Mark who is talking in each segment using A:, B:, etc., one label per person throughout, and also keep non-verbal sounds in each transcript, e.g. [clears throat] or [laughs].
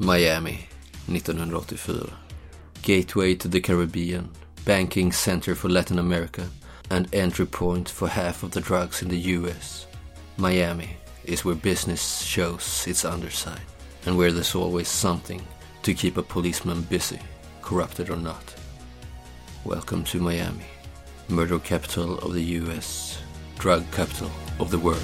A: Miami 1984. Gateway to the Caribbean, banking center for Latin America and entry point for half of the drugs in the US. Miami is where business shows its underside and where there's always something to keep a policeman busy, corrupted or not. Welcome to Miami, murder capital of the US, drug capital of the world.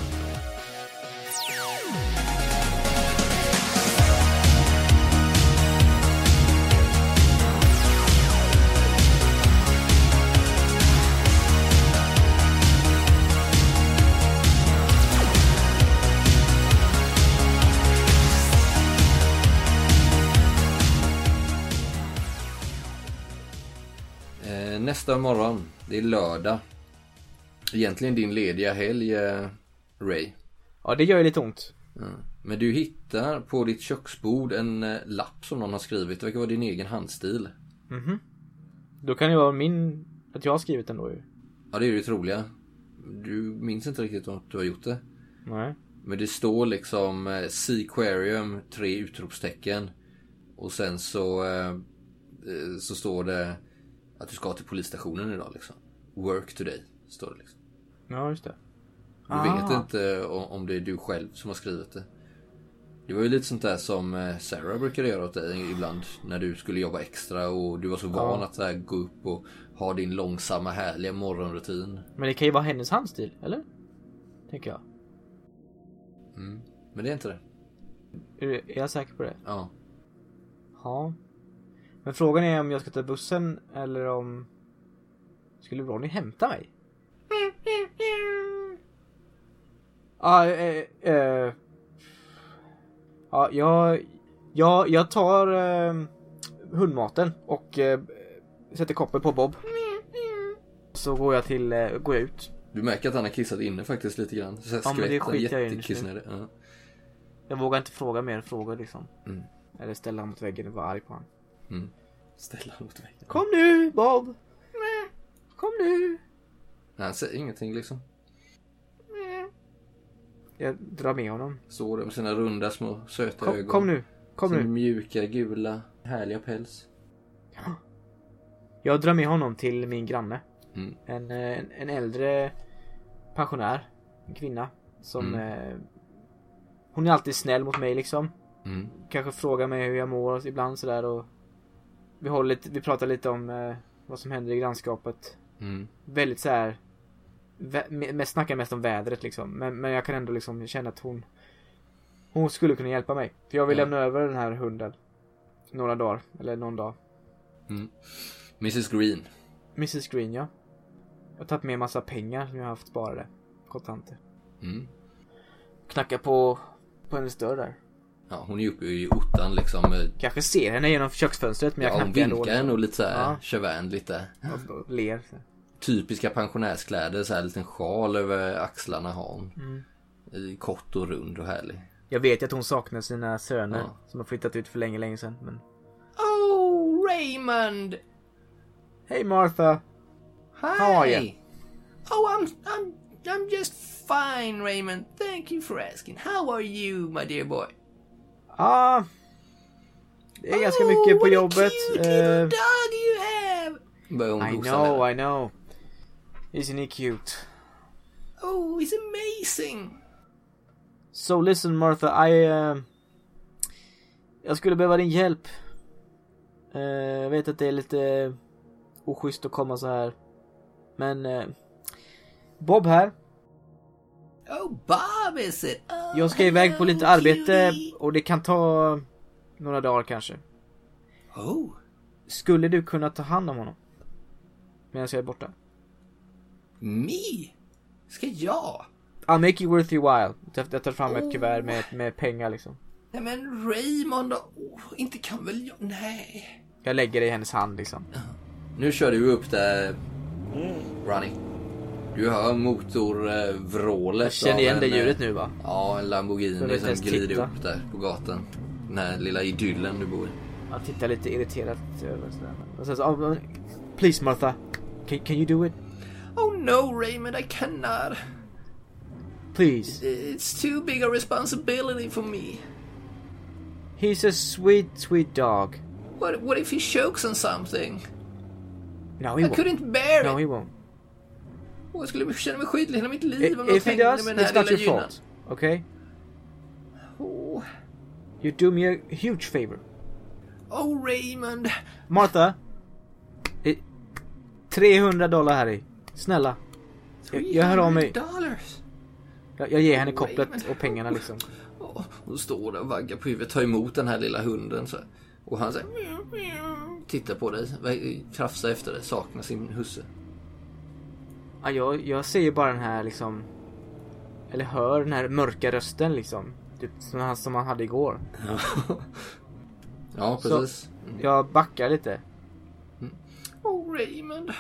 A: Nästa morgon, det är lördag. Egentligen din lediga helg, eh, Ray.
B: Ja, det gör ju lite ont.
A: Ja. Men du hittar på ditt köksbord en eh, lapp som någon har skrivit. Det verkar vara din egen handstil.
B: Då kan det vara min... Att jag har skrivit den då ju.
A: Ja, det är det troliga. Du minns inte riktigt att du har gjort det.
B: Nej.
A: Men det står liksom eh, Seaquarium, tre utropstecken. Och sen så, så står det att du ska till polisstationen idag liksom. Work today, står det liksom.
B: Ja, just det.
A: Du
B: Ah.
A: vet inte om, det är du själv som har skrivit det. Det var ju lite sånt där som eh, Sarah brukade göra åt dig ibland. När du skulle jobba extra och du var så van att så gå upp och ha din långsamma härliga morgonrutin.
B: Men det kan ju vara hennes handstil, eller? Tänker jag.
A: Men det är inte det.
B: Är jag säker på det?
A: Ja.
B: Ja. Men frågan är om jag ska ta bussen eller om... Skulle Ronny hämta mig? Ja, eh, eh, ja, jag, jag, jag tar eh, hundmaten och eh, sätter koppel på Bob. Så går jag till, eh, går jag ut.
A: Du märker att han har kissat inne faktiskt lite grann. Så här
B: Ja, men det skiter jag i nu.
A: jättekissnödig. Ja.
B: Jag vågar inte fråga mer frågor liksom.
A: Mm.
B: Eller ställa honom mot väggen och vara arg på honom.
A: Mm. Ställa mot väggen.
B: Kom nu Bob! Kom nu!
A: Nej, han säger ingenting liksom.
B: Jag drar med honom.
A: Står där med sina runda små söta
B: Kom,
A: ögon.
B: kom nu! Kom
A: Sin
B: nu!
A: mjuka, gula, härliga päls.
B: Jag drar med honom till min granne.
A: Mm.
B: En, eh, en, en äldre pensionär. En kvinna. Som... Eh, hon är alltid snäll mot mig liksom.
A: Mm.
B: Kanske frågar mig hur jag mår ibland sådär och... Vi, lite, vi pratar lite om eh, vad som händer i grannskapet.
A: Mm.
B: Väldigt så här. Mest snackar mest om vädret liksom. Men, men jag kan ändå liksom känna att hon... Hon skulle kunna hjälpa mig. För jag vill
A: Ja.
B: lämna över den här hunden. Några dagar. Eller någon dag.
A: Mrs Green.
B: Mrs Green ja. Jag har tagit med massa pengar som jag har haft sparade. Kontanter.
A: Mm.
B: Knackar på, på hennes dörr där.
A: Ja, hon är uppe i ottan liksom. eh,
B: Kanske ser henne genom köksfönstret men jag
A: Ja, hon
B: knackar ändå.
A: vinkar ändå lite såhär
B: Ja.
A: lite.
B: Och, ler. så.
A: Typiska pensionärskläder, så här liten sjal över axlarna har hon.
B: Mm.
A: Kort och rund och härlig.
B: Jag vet ju att hon saknar sina söner.
A: Ja.
B: Som har flyttat ut för länge, länge sedan. Men...
A: Oh, Raymond!
B: Hej Martha!
A: Hi!
B: How are you?
A: Oh, I'm, I'm, I'm just fine, Raymond. Thank you for asking. How are you, my dear boy?
B: Ja. det är ganska mycket på jobbet.
A: Dog you have! Börjar hon
B: I know,
A: med.
B: I know. Isn't he cute?
A: Oh, it's amazing!
B: So listen Martha, I... eh, jag skulle behöva din hjälp. Eh, jag vet att det är lite oschysst att komma så här. Men... eh, Bob här.
A: Oh, Bob is it? Oh,
B: Jag ska iväg på lite arbete
A: cutie.
B: och det kan ta några dagar kanske.
A: Oh,
B: Skulle du kunna ta hand om honom? Medan jag är borta.
A: me? Ska jag?
B: I'll make it worth your while. Jag tar fram ett kuvert med, med pengar liksom.
A: Nej men Raymond, oh, inte kan väl jag? Nej.
B: Jag lägger det i hennes hand liksom.
A: Nu kör du upp där, Ronny. Du hör motorvrålet
B: Jag känner igen
A: av
B: det
A: en,
B: ljudet
A: eh,
B: nu va?
A: Ja, en Lamborghini som glider
B: titta.
A: upp där på gatan. Den här lilla idyllen du bor i.
B: Jag tittar lite irriterat över sådär. Sen så, oh, please Martha. Can, can you do it?
A: Oh no Raymond, I cannot.
B: Please.
A: It's too big a responsibility for me.
B: He's a sweet, sweet dog.
A: What, what if he chokes on something?
B: No, he
A: I
B: won't.
A: couldn't bear
B: No,
A: it.
B: he won't.
A: Och jag skulle känna mig skitlig hela mitt liv om jag
B: If he
A: hängde
B: does,
A: med den här
B: it's
A: lilla
B: your
A: gynnan.
B: fault. Okay?
A: Oh,
B: You do me a huge favor.
A: oh Raymond.
B: Martha. I, 300 dollar här i. Snälla. Jag, jag hör av mig.
A: 300 dollars.
B: Jag, jag ger henne
A: Oj,
B: kopplet och pengarna liksom.
A: Oh, hon står där och vaggar på huvudet, tar emot den här lilla hunden så här. Och han säger Tittar på dig, krafsar efter dig, saknar sin husse.
B: Ja, jag, jag ser ju bara den här liksom. Eller hör den här mörka rösten liksom. Typ som han, som han hade igår.
A: Ja,
B: Så-
A: precis. Mm.
B: Jag backar lite.
A: Oh Raymond.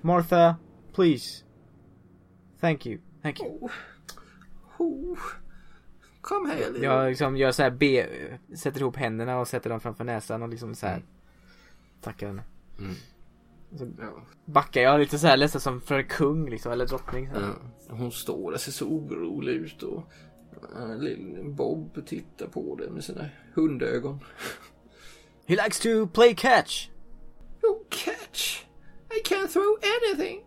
B: Martha, please. Thank you. Thank you.
A: Oh. Oh. Kom här lilla.
B: Jag liksom gör så här B, sätter ihop händerna och sätter dem framför näsan och liksom så här. Tackar henne.
A: Mm.
B: Så
A: Ja.
B: backar jag lite så här nästan som för kung liksom, eller drottning.
A: Ja. Hon står där, ser så orolig ut och Bob tittar på dig med sina hundögon.
B: He likes to play catch.
A: Oh catch! I can't throw anything!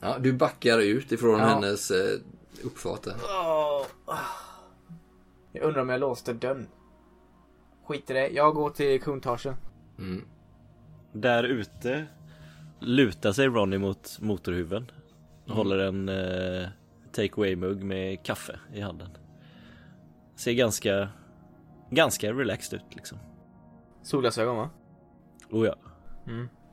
A: Ja, du backar ut ifrån
B: Ja.
A: hennes eh, uppfart där.
B: Jag undrar om jag låste dörren. Skit i det, jag går till kungtagen.
A: Mm.
C: Där ute lutar sig Ronny mot motorhuven. Håller en eh, take away mugg med kaffe i handen. Ser ganska, ganska relaxed ut liksom.
B: Solglasögon va?
C: Oh ja.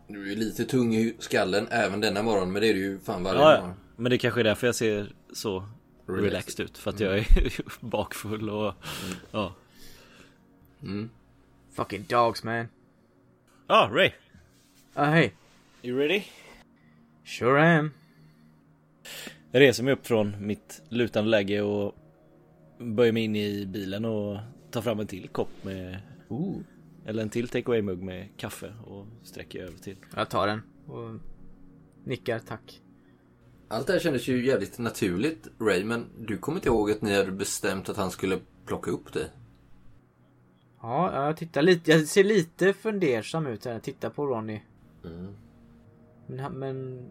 A: Du är ju lite tung i skallen även denna morgon, men det är du ju fan varje
C: ja, ja.
A: morgon.
C: Men det kanske är därför jag ser så
A: Relaxed.
C: relaxed, ut. För att jag är [laughs] bakfull och ja.
A: Mm.
B: Fucking dogs man.
C: Ah, Ray!
B: Ah hej.
C: You ready?
B: Sure am.
C: Jag reser mig upp från mitt lutande läge och böjer mig in i bilen och tar fram en till kopp med
B: Ooh.
C: Eller en till takeaway mugg med kaffe och sträcker över till.
B: Jag tar den och nickar tack.
A: Allt det här kändes ju jävligt naturligt, Ray, men du kommer inte ihåg att ni hade bestämt att han skulle plocka upp dig?
B: Ja, jag tittar lite. Jag ser lite fundersam ut här. Jag tittar på Ronny.
A: Mm.
B: Men, han- men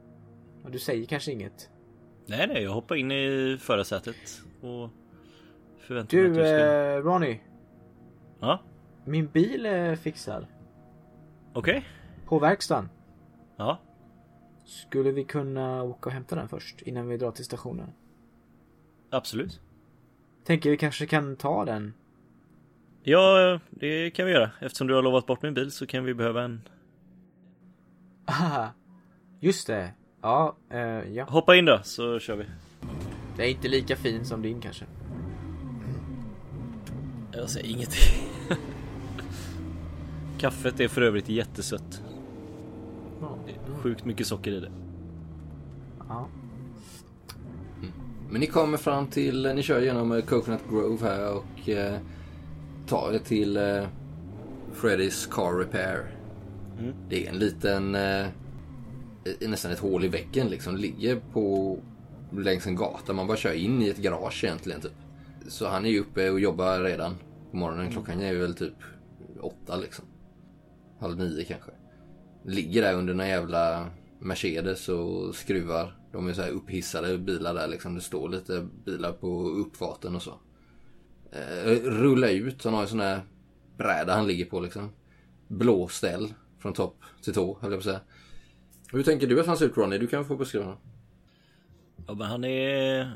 B: ja, du säger kanske inget.
C: Nej, nej, jag hoppar in i förarsätet och förväntar mig
B: Du,
C: att du ska...
B: eh, Ronny.
C: Ja,
B: Min bil är fixad.
C: okej.
B: På verkstaden.
C: Ja,
B: Skulle vi kunna åka och hämta den först innan vi drar till stationen?
C: absolut.
B: Tänker vi kanske kan ta den.
C: Ja, det kan vi göra. Eftersom du har lovat bort min bil så kan vi behöva en...
B: Just det. Ja, eh, ja.
C: Hoppa in då så kör vi.
B: Det är inte lika fin som din kanske.
C: Jag säger ingenting. [laughs] Kaffet är för övrigt jättesött.
B: Ja.
C: Det är sjukt mycket socker i det.
B: ja.
A: Men ni kommer fram till, ni kör genom eh, Coconut Grove här och eh, tar er till eh, Freddys Car Repair.
C: Mm.
A: Det är en liten, eh, nästan ett hål i väggen liksom. Ligger på, längs en gata. Man bara kör in i ett garage egentligen typ. Så han är ju uppe och jobbar redan på morgonen. Klockan är väl typ åtta liksom. Halv nio kanske. Ligger där under några jävla Mercedes och skruvar. De är så här upphissade bilar där liksom. Det står lite bilar på uppfarten och så. Eh, rulla ut. Han har ju sån här bräda han ligger på liksom. Blå ställ från topp till tå höll jag på att säga. Hur tänker du att han ser ut Ronny? Du kan få beskriva honom.
C: Ja men han är...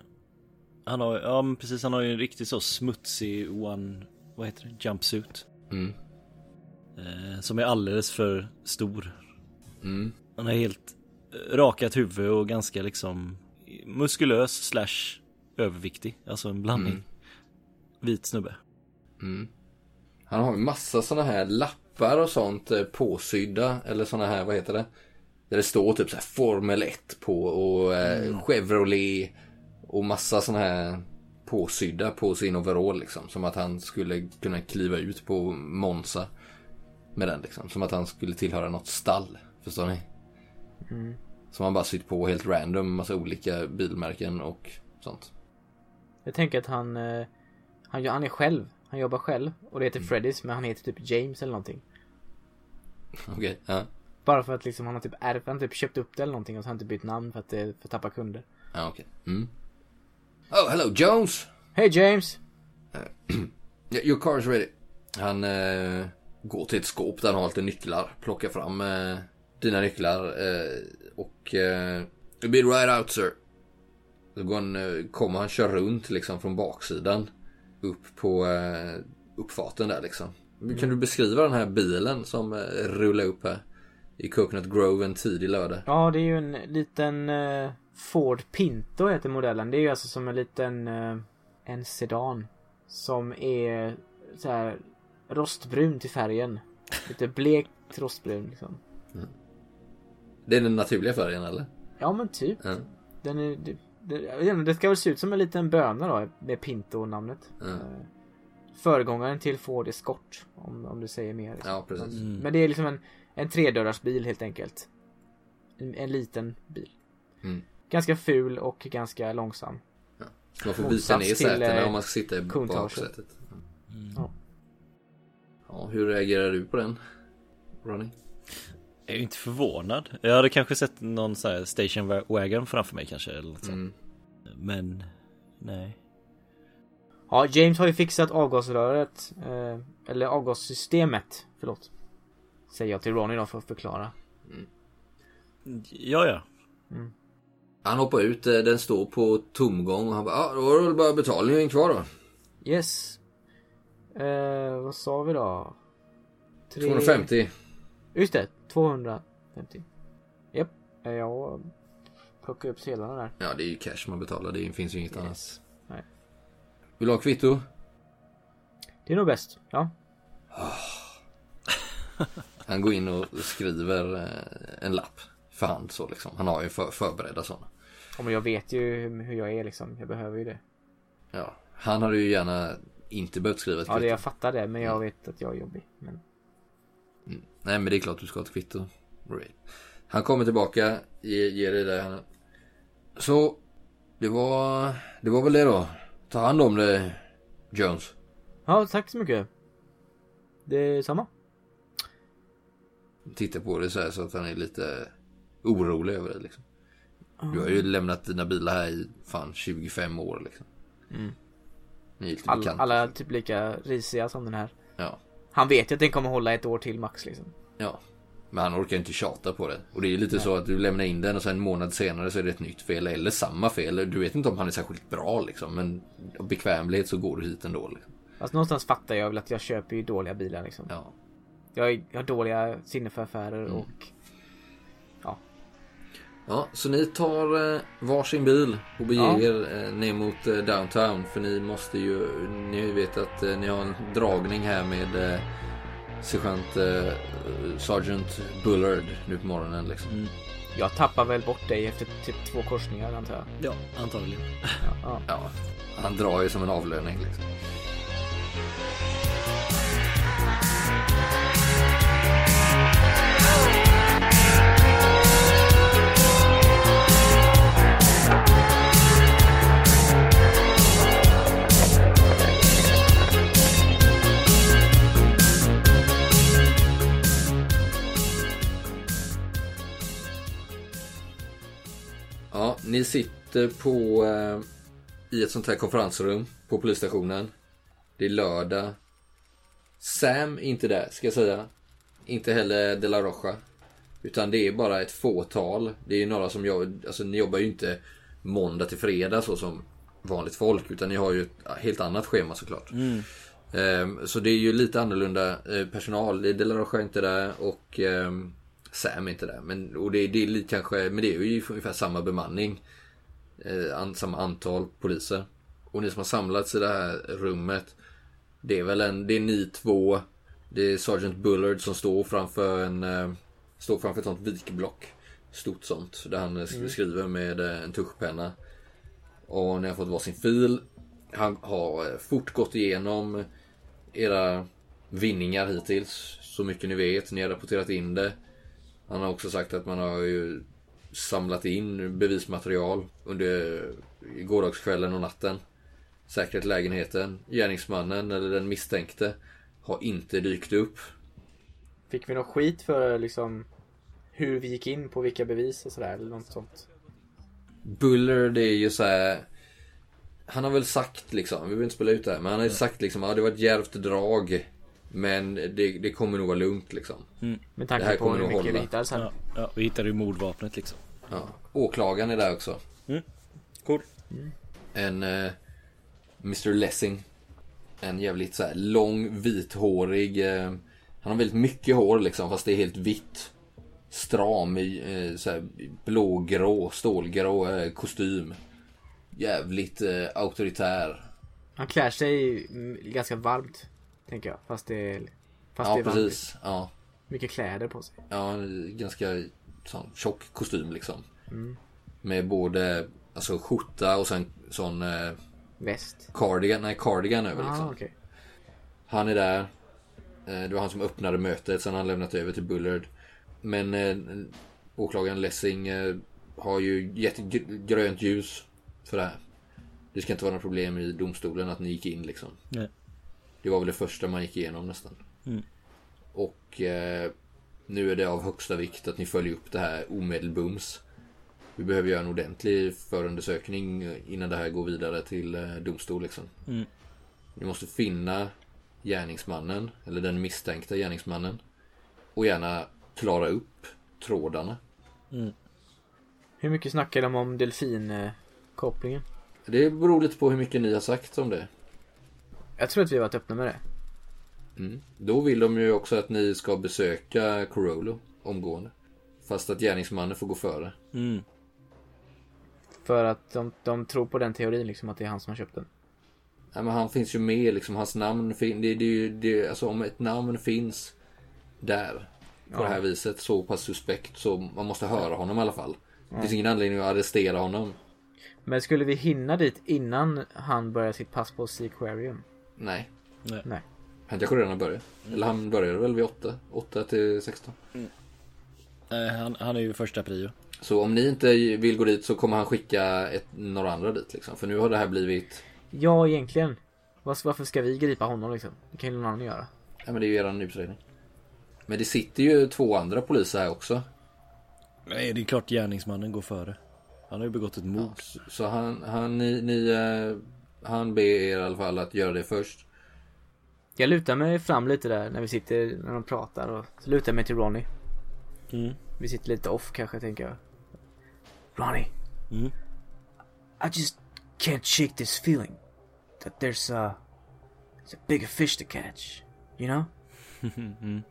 C: Han har, ja men precis han har ju en riktigt så smutsig one... Vad heter det? Jumpsuit.
A: Mm.
C: Eh, som är alldeles för stor.
A: Mm.
C: Han har helt eh, rakat huvud och ganska liksom muskulös slash överviktig. Alltså en blandning.
A: Mm.
C: Vit snubbe.
A: Mm. Han har ju massa såna här lappar och sånt eh, påsydda. Eller såna här, vad heter det? Där det står typ så här Formel 1 på och eh, Chevrolet. Och massa såna här påsydda på sin overall liksom. Som att han skulle kunna kliva ut på Monza. Med den liksom. Som att han skulle tillhöra något stall. Förstår ni?
B: Mm.
A: Som han bara sytt på helt random. Massa olika bilmärken och sånt.
B: Jag tänker att han, eh, han, han är själv. Han jobbar själv och det heter
A: Mm.
B: Freddys men han heter typ James eller någonting. [laughs]
A: Okej, ja.
B: Bara för att liksom han har typ ärvt, han typ köpt upp det eller någonting och så har han inte bytt namn för att för att tappa kunder.
A: Ja, okej. Mm. Oh, hello Jones!
B: Hej James! [clears throat]
A: Yeah, Your car is ready. Han eh, går till ett skåp där han har lite nycklar. Plockar fram eh, dina nycklar och eh, You'll be right out sir. Så går han, kommer han kör runt liksom från baksidan. Upp på eh, uppfarten där liksom. Kan du beskriva den här bilen som eh, rullar upp här? I Coconut Grove en tidig lördag.
B: Ja det är ju en liten eh, Ford Pinto heter modellen. Det är ju alltså som en liten en sedan. Som är så här rostbrun till färgen. [laughs] Lite blekt rostbrun liksom.
A: Det är den naturliga färgen eller?
B: Ja men typ.
A: Ja.
B: Den är, det, det, ska väl se ut som en liten böna då med Pinto-namnet.
A: Ja.
B: Eh, Föregångaren till Ford Escort. Om, om du säger mer. liksom.
A: Ja, precis.
C: Mm.
B: Men det är liksom en, en tredörrars bil helt enkelt. En, en liten bil.
A: Mm.
B: Ganska ful och ganska långsam.
A: Så man får visa ner sätena
B: eh,
A: om man ska sitta i baksätet.
C: Mm.
B: Ja.
A: Ja, hur reagerar du på den? Ronny?
C: Jag är ju inte förvånad. Jag hade kanske sett någon så här station wagon framför mig kanske eller något sånt.
A: Mm.
C: Men nej.
B: Ja, James har ju fixat avgasröret. Eh, eller avgassystemet. Förlåt. Säger jag till Ronny då för att förklara.
C: Ja, ja.
A: Han hoppar ut, eh, den står på tomgång och han bara, ja då var det väl bara betalningen kvar då.
B: Yes. Eh, vad sa vi då? Tre-
A: 250.
B: Just det, 250. Japp. Jag plockar upp sedlarna där.
A: Ja det är ju cash man betalar, det finns ju inget annat.
B: Yes. Nej.
A: Vill du ha kvitto?
B: Det är nog bäst. Ja.
A: Han går in och skriver eh, en lapp för hand så liksom. Han har ju för, förberedda sådana.
B: Ja, men jag vet ju hur- jag är liksom. Jag behöver ju det.
A: Ja. Han hade ju gärna inte behövt skriva ett
B: Ja,
A: kvitto.
B: det jag fattar det. Men jag vet att jag är jobbig. Men...
A: Nej men det är klart du ska ha ett kvitto. Right. Han kommer tillbaka, ger, ger dig det. Så, det var, det var väl det då. Ta hand om det, Jones.
B: Ja, tack så mycket. Det är samma.
A: Tittar på det så här så att han är lite orolig över det liksom. Du har ju lämnat dina bilar här i fan 25 år liksom.
B: Mm. All, alla är typ lika risiga som den här.
A: Ja.
B: Han vet ju att den kommer hålla ett år till max liksom.
A: Ja. Men han orkar inte tjata på det. Och det är ju lite så att du lämnar in den och sen en månad senare så är det ett nytt fel eller samma fel. Du vet inte om han är särskilt bra liksom. Men av bekvämlighet så går du hit ändå. Liksom.
B: Fast någonstans fattar jag väl att jag köper ju dåliga bilar liksom.
A: Ja.
B: Jag har dåliga sinne för affärer
A: Mm.
B: och...
A: Ja, så ni tar eh, varsin bil och beger
B: Ja.
A: er eh, ner mot eh, downtown. För ni måste ju, ni vet att eh, ni har en dragning här med eh, sergeant eh, Sergeant Bullard nu på morgonen liksom.
C: Mm.
B: Jag tappar väl bort dig efter typ två korsningar antar jag.
C: Ja, antagligen.
B: Ja, ja.
A: Ja, han drar ju som en avlöning liksom. Ni sitter på eh, i ett sånt här konferensrum på polisstationen. Det är lördag. Sam är inte där, ska jag säga. Inte heller De La Rocha. Utan det är bara ett fåtal. Det är ju några som jobbar, alltså ni jobbar ju inte måndag till fredag så som vanligt folk. Utan ni har ju ett helt annat schema såklart. Ehm, så det är ju lite annorlunda eh, personal. De La Rocha är inte där och ehm, Sam är inte där. Men, och det, det är lite kanske, men det är ju ungefär samma bemanning. Eh, samma antal poliser. Och ni som har samlats i det här rummet. Det är väl en, det är ni två. Det är Sergeant Bullard som står framför en, eh, står framför ett sånt vikblock. Stort sånt. Där han eh, skriver med eh, en tuschpenna. Och ni har fått varsin fil. Han har eh, fort gått igenom era vinningar hittills. Så mycket ni vet. Ni har rapporterat in det. Han har också sagt att man har ju samlat in bevismaterial under gårdagskvällen och natten. säkrat lägenheten. Gärningsmannen eller den misstänkte har inte dykt upp.
B: Fick vi något skit för liksom hur vi gick in på vilka bevis och sådär eller något sånt?
A: Buller det är ju så här. Han har väl sagt liksom, vi behöver inte spela ut det här, men han har ju sagt liksom, ja det var ett djärvt drag. Men det, det kommer nog vara lugnt liksom.
B: Med
A: Det
B: tanke
A: här
B: på
A: kommer
B: hur mycket vi
A: hålla.
B: hittade sen.
C: Ja, ja, vi hittade ju mordvapnet liksom.
A: Ja. Åklagaren är där också.
C: Cool.
A: En eh, Mr Lessing. En jävligt så här lång, vithårig. Eh, han har väldigt mycket hår liksom, fast det är helt vitt. Stram eh, så här, blågrå, stålgrå eh, kostym. Jävligt auktoritär.
B: Han klär sig mm, ganska varmt. Tänker jag. Fast det är, fast det
A: Ja,
B: är varmt.
A: precis. Ja.
B: Mycket kläder på sig.
A: Ja, ganska sån tjock kostym liksom. Med både alltså, skjorta och sen sån eh,
B: Väst.
A: cardigan, nej cardigan över liksom.
B: Ah, okej.
A: Han är där. Eh, Det var han som öppnade mötet, sen har han lämnat över till Bullard. Men eh, åklagaren Lessing eh, har ju gett gr- grönt ljus för det här. Det ska inte vara några problem i domstolen att ni gick in liksom.
C: Nej.
A: Det var väl det första man gick igenom nästan.
C: Mm.
A: Och eh, nu är det av högsta vikt att ni följer upp det här omedelbums. Vi behöver göra en ordentlig förundersökning innan det här går vidare till eh, domstol liksom.
C: Mm.
A: Ni måste finna gärningsmannen, eller den misstänkta gärningsmannen. Och gärna klara upp trådarna.
B: Hur mycket snackar de om delfinkopplingen?
A: Det beror lite på hur mycket ni har sagt om det.
B: Jag tror att vi har varit öppna med det.
A: Mm. Då vill de ju också att ni ska besöka Corollo omgående. Fast att gärningsmannen får gå före.
C: Mm.
B: För att de, de tror på den teorin liksom att det är han som har köpt den.
A: Nej, men han finns ju med liksom, hans namn finns. Det, det, är ju- det, alltså om ett namn finns där. På det här viset så pass suspekt så man måste höra honom i alla fall. Det finns ingen anledning att arrestera honom.
B: Men skulle vi hinna dit innan han börjar sitt pass på Seaquarium?
A: Nej.
B: Nej.
A: Han kanske redan har börjat. Eller han började väl vid 8? 8 till 16.
C: Nej, han, han är ju första prio.
A: Så om ni inte vill gå dit så kommer han skicka ett, några andra dit liksom. För nu har det här blivit...
B: Ja, egentligen. Varför ska vi gripa honom liksom? Det kan ju någon annan göra.
A: Ja men det är ju eran utredning. Men det sitter ju två andra poliser här också.
C: Nej, det är klart gärningsmannen går före. Han har ju begått ett mord.
A: Så, så han, han, ni, ni, eh, han ber er i alla fall att göra det först.
B: Jag lutar mig fram lite där när vi sitter, när de pratar och så lutar jag mig till Ronny.
C: Mm.
B: Vi sitter lite off kanske tänker jag. Ronny.
C: Mm.
B: I just can't shake this feeling. That there's a, there's a bigger fish to catch. You know? [laughs]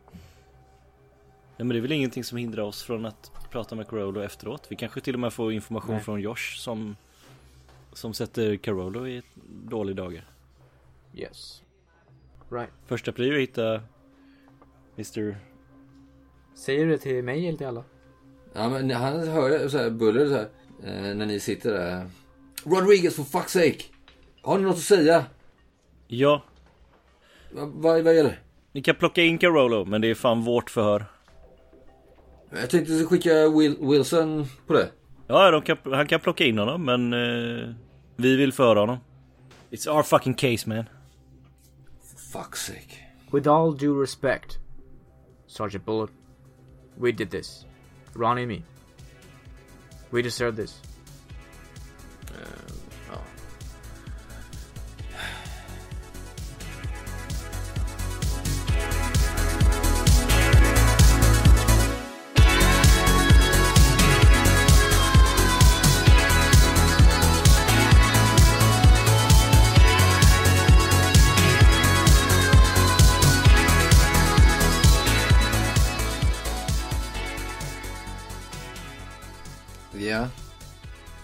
C: Nej, men det är väl ingenting som hindrar oss från att prata med Carolo efteråt. Vi kanske till och med får information
B: Nej.
C: från Josh som som sätter Carolo i dålig dagar.
B: Yes. Right.
C: Första prio hitta Mr.
B: Säger du det till mig eller till alla?
A: Ja men han hör så här, buller så här, eh, när ni sitter där. Rodriguez for fuck's sake! Har ni något att säga?
C: Ja,
A: Va- Vad vad är det?
C: ni kan plocka in Carolo men det är fan vårt förhör.
A: Jag tänkte skicka Will, Wilson på det.
C: Ja, de kan, han kan plocka in honom men eh, vi vill föra honom. It's our fucking case man.
A: For fuck's sake.
B: With all due respect, Sergeant Bullet, we did this. Ronnie and me. We deserve this.
A: Ja.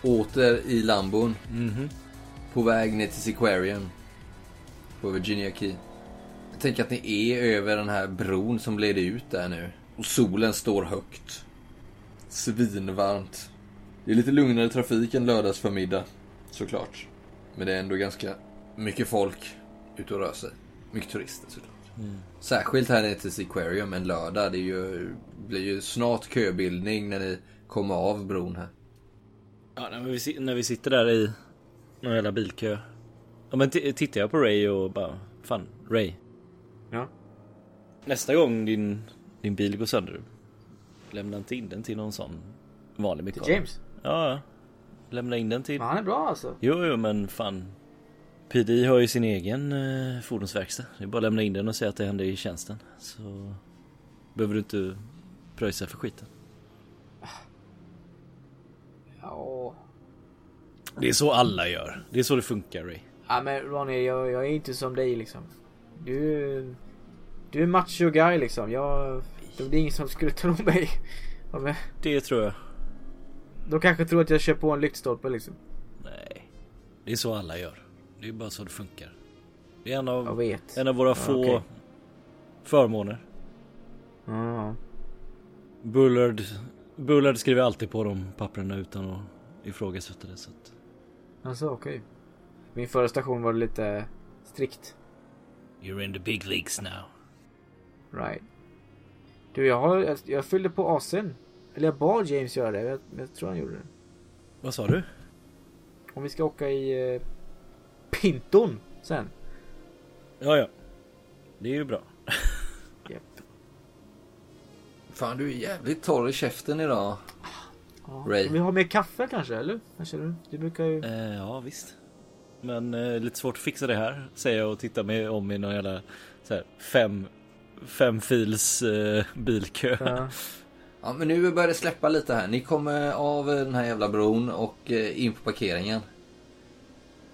A: Åter i Lambon.
C: Mhm.
A: På väg ner till Sequarium. På Virginia Key. Jag tänker att ni är över den här bron som leder ut där nu. Och solen står högt. Svinvarmt. Det är lite lugnare trafik än lördagsförmiddag. Såklart. Men det är ändå ganska mycket folk ute och rör sig. Mycket turister såklart. Särskilt här nere till Sequarium en lördag. Det är ju, blir ju snart köbildning när ni kommer av bron här.
C: Ja, när vi, när vi sitter där i någon jävla bilkö. Ja men tittar jag på Ray och bara, fan Ray.
B: Ja.
C: Nästa gång din, din bil går sönder, lämna inte in den till någon sån vanlig
B: Till
C: mekaniker.
B: James.
C: Ja, ja. Lämna in den till...
B: Men han är bra alltså.
C: Jo, jo, men fan. PD har ju sin egen eh, fordonsverkstad. Det är bara att lämna in den och säga att det händer i tjänsten. Så behöver du inte pröjsa för skiten.
B: Ja.
C: Det är så alla gör. Det är så det funkar Ray.
B: Ja men Ronny, jag, jag är inte som dig liksom. Du... Du är macho guy liksom. Jag... Det är ingen som skulle tro mig. Ja, men,
C: Det tror jag.
B: de kanske tror att jag kör på en lyktstolpe liksom.
C: Nej. Det är så alla gör. Det är bara så det funkar. Det är en av, en av våra
B: Ja,
C: få
B: okej.
C: förmåner.
B: Ja.
C: Bullard, Bullard skriver alltid på de papperna utan att ifrågasätta det. Så att,
B: Alltså okej. Min förra station var lite strikt.
C: You're in the big leagues now.
B: Right. Du jag har... Jag, jag fyllde på AC'n. Eller jag bad James göra det. Jag, jag tror han gjorde det.
C: Vad sa du?
B: Om vi ska åka i... Eh, Pinton sen.
C: Ja, ja. Det är ju bra.
B: Japp.
A: Fan, du är jävligt torr i käften idag.
B: Ja.
A: Ray.
B: Vi har mer kaffe kanske, eller? Kanske du? Du brukar ju...
C: Eh, ja, visst. Men eh, lite svårt att fixa det här, säger jag och tittar mig om i någon jävla så här, fem, fem fils eh, bilkö.
B: Ja. [laughs]
A: Ja, men nu börjar det släppa lite här. Ni kommer av den här jävla bron och eh, in på parkeringen.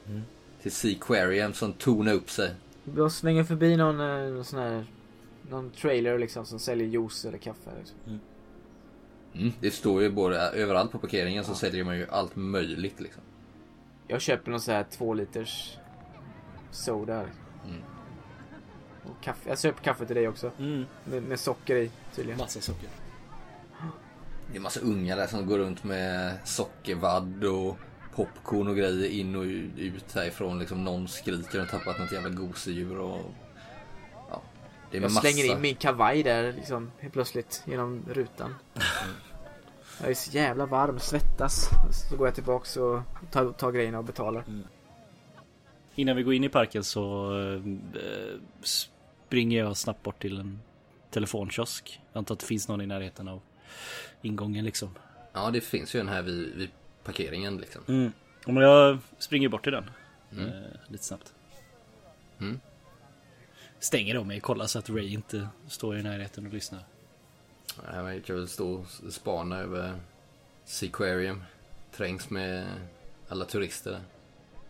C: Mm.
A: Till Seaquarium som tonar upp sig.
B: Jag svänger förbi någon, eh, någon sån här... Någon trailer liksom som säljer juice eller kaffe. Liksom.
A: Mm. Det står ju både överallt på parkeringen så säljer man ju allt möjligt liksom.
B: Jag köper någon sån här två liters soda.
A: Mm.
B: Och kaffe. Jag köper kaffe till dig också.
C: Mm.
B: Med, med socker i tydligen.
C: Massa socker.
A: Det är massa unga där som går runt med sockervadd och popcorn och grejer in och ut härifrån. Liksom någon skriker och tappat något jävla gosedjur och... Det är
B: Jag
A: massa...
B: slänger in min kavaj där liksom helt plötsligt genom rutan. [laughs] Jag är så jävla varm, svettas. Så går jag tillbaks och tar, tar grejerna och betalar.
C: Innan vi går in i parken så eh, springer jag snabbt bort till en telefonkiosk. Jag antar att det finns någon i närheten av ingången liksom.
A: Ja, det finns ju en här vid, vid parkeringen liksom.
C: Mm. Om jag springer bort till den.
A: Mm.
C: Eh, lite snabbt.
A: Mm.
C: Stänger om mig, kollar så att Ray inte står i närheten och lyssnar.
A: Ja, man kan väl stå och spana över Seaquarium. Trängs med alla turister där.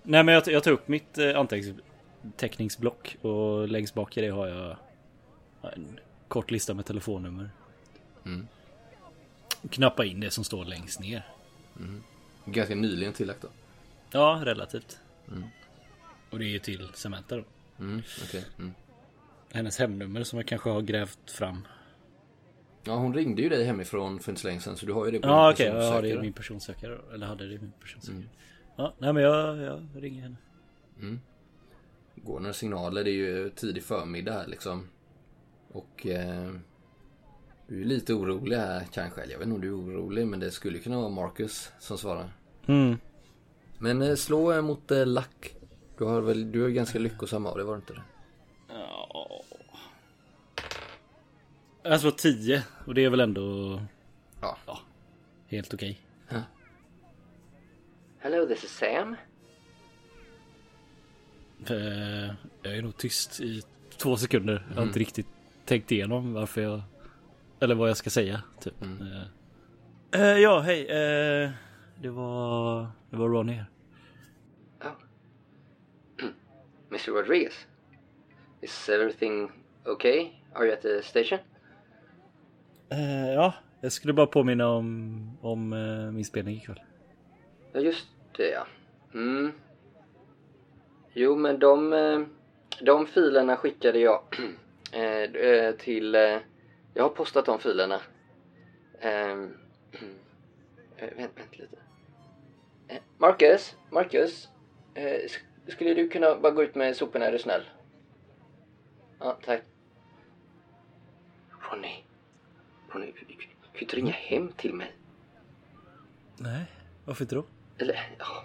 C: Nej men jag, jag tar upp mitt eh, anteckningsblock och längst bak i det har jag en kort lista med telefonnummer.
A: Mm.
C: Knappa in det som står längst ner.
A: Ganska nyligen tillagt då.
C: Ja, relativt.
A: Mm.
C: Och det är ju till Samantha då.
A: Mm, okej. Mm.
C: Hennes hemnummer som jag kanske har grävt fram.
A: Ja, hon ringde ju dig hemifrån för en släng sen så du har ju det på
C: Ja
A: din
C: okej, jag har det i
A: personsökare.
C: min personsökare. Eller hade det i min personsökare.
A: Mm.
C: Ja, nej men jag, jag ringer henne.
A: Mm. Går några signaler, det är ju tidig förmiddag här liksom. Och eh, du är lite orolig här kanske. Eller jag vet inte om du är orolig men det skulle kunna vara Marcus som svarar.
C: Mm.
A: Men eh, slå mot eh, lack. Du har väl, du är ganska lyckosam av det, var det inte det?
C: Ja. Jag slår 10 och det är väl ändå
A: Ja.
C: helt okej.
A: Hello, this is Sam.
C: Eh, Jag är nog tyst i två sekunder. Jag har
A: Mm.
C: inte riktigt tänkt igenom varför jag... Eller vad jag ska säga, typ.
A: Mm.
C: Eh, ja, hej. eh, det var... Det var Ronny här.
A: Oh. [clears throat] Mr. Rodriguez. Is everything okay? Are you at the station?
C: Eh, ja, jag skulle bara påminna om, om eh, min spelning ikväll.
A: Ja, just det ja. Mm. Jo, men de, eh, de filerna skickade jag [clears throat] till... Jag har postat de filerna. Ehm, [clears throat] eh, Vänt, vänt lite. Marcus, Marcus. sk- Skulle du kunna bara gå ut med soporna, är du snäll? Ja, tack. Ronny. Ronny, kan inte ringa hem till mig.
C: Nej, varför inte då?
A: Eller, ja.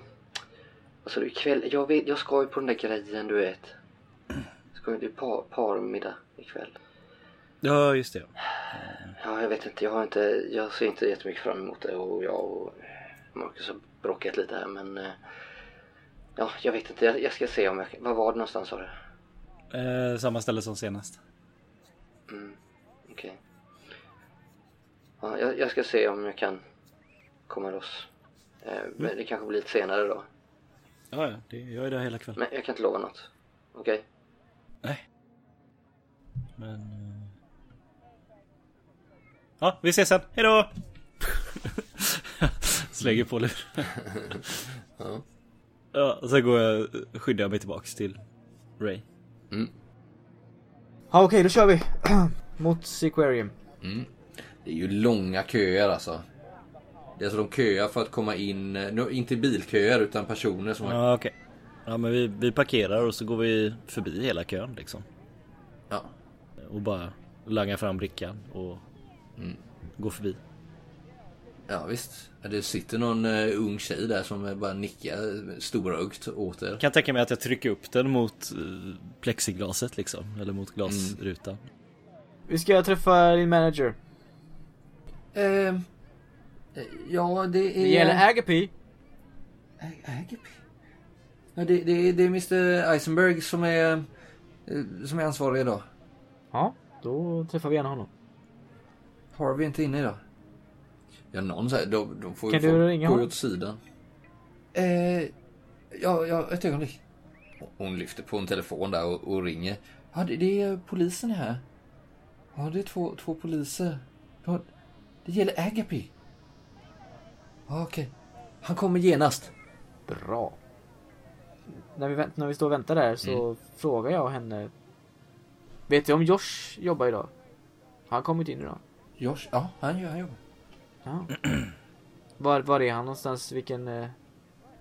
A: Alltså ikväll, jag vet, jag ska ju på den där grejen du vet. Ska ju till par, parmiddag ikväll.
C: Ja, just det.
A: Ja, jag vet inte, jag har inte, jag ser inte jättemycket fram emot det och jag och Marcus har bråkat lite här men eh, Ja, jag vet inte, jag, jag ska se om jag Var var det någonstans sa du?
C: Eh, samma ställe som senast.
A: Mm, okej. Ja, jag, jag ska se om jag kan komma loss. Eh, men det kanske blir lite senare då.
C: Ja, ja, det, jag är där hela kvällen.
A: Men jag kan inte lova något. Okej?
C: Nej. Men... eh, Ja, vi ses sen. Hejdå! [laughs] Slänger på lur. [laughs]
A: Ja.
C: Ja, och sen går jag, skyddar jag mig tillbaks till Ray.
B: Ja okej, då kör vi. [clears throat] Mot Sequarium.
A: Det är ju långa köer alltså. Det är alltså de köar för att komma in, nu, inte bilköer utan personer som har...
C: Ja, okej. Ja, men vi, vi parkerar och så går vi förbi hela kön liksom.
A: Ja.
C: Och bara langar fram brickan och går förbi.
A: Ja visst. Det sitter någon uh, ung tjej där som eh, bara nickar eh, storögt åt er.
C: Kan tänka mig att jag trycker upp den mot uh, plexiglaset liksom. Eller mot glasrutan.
B: Vi ska träffa din manager.
A: Ehm, eh, ja det är...
B: Det gäller Agape.
A: Ä- Agape? Ja det, det, är- det är Mr Eisenberg som är, eh, som är ansvarig idag.
B: Ja, då träffar vi gärna honom.
A: Harvey är inte inne idag. Ja någon säger, de, de får
B: Kan
A: ju
B: du ringa
A: gå
B: honom?
A: åt sidan. Eh, ja, ja, ett ögonblick. Hon lyfter på en telefon där och, och ringer. Ja, det, det är polisen här. Ja, det är två, två poliser. Ja, det gäller Agape. Ja, okej. Han kommer genast.
B: Bra. När vi, vänt, när vi står och väntar där så frågar jag henne. Vet du om Josh jobbar idag? Har han kommit in idag?
A: Josh, ja, han gör, han jobbar.
B: Ja. [clears throat] var, var är han någonstans? Vilken... Eh...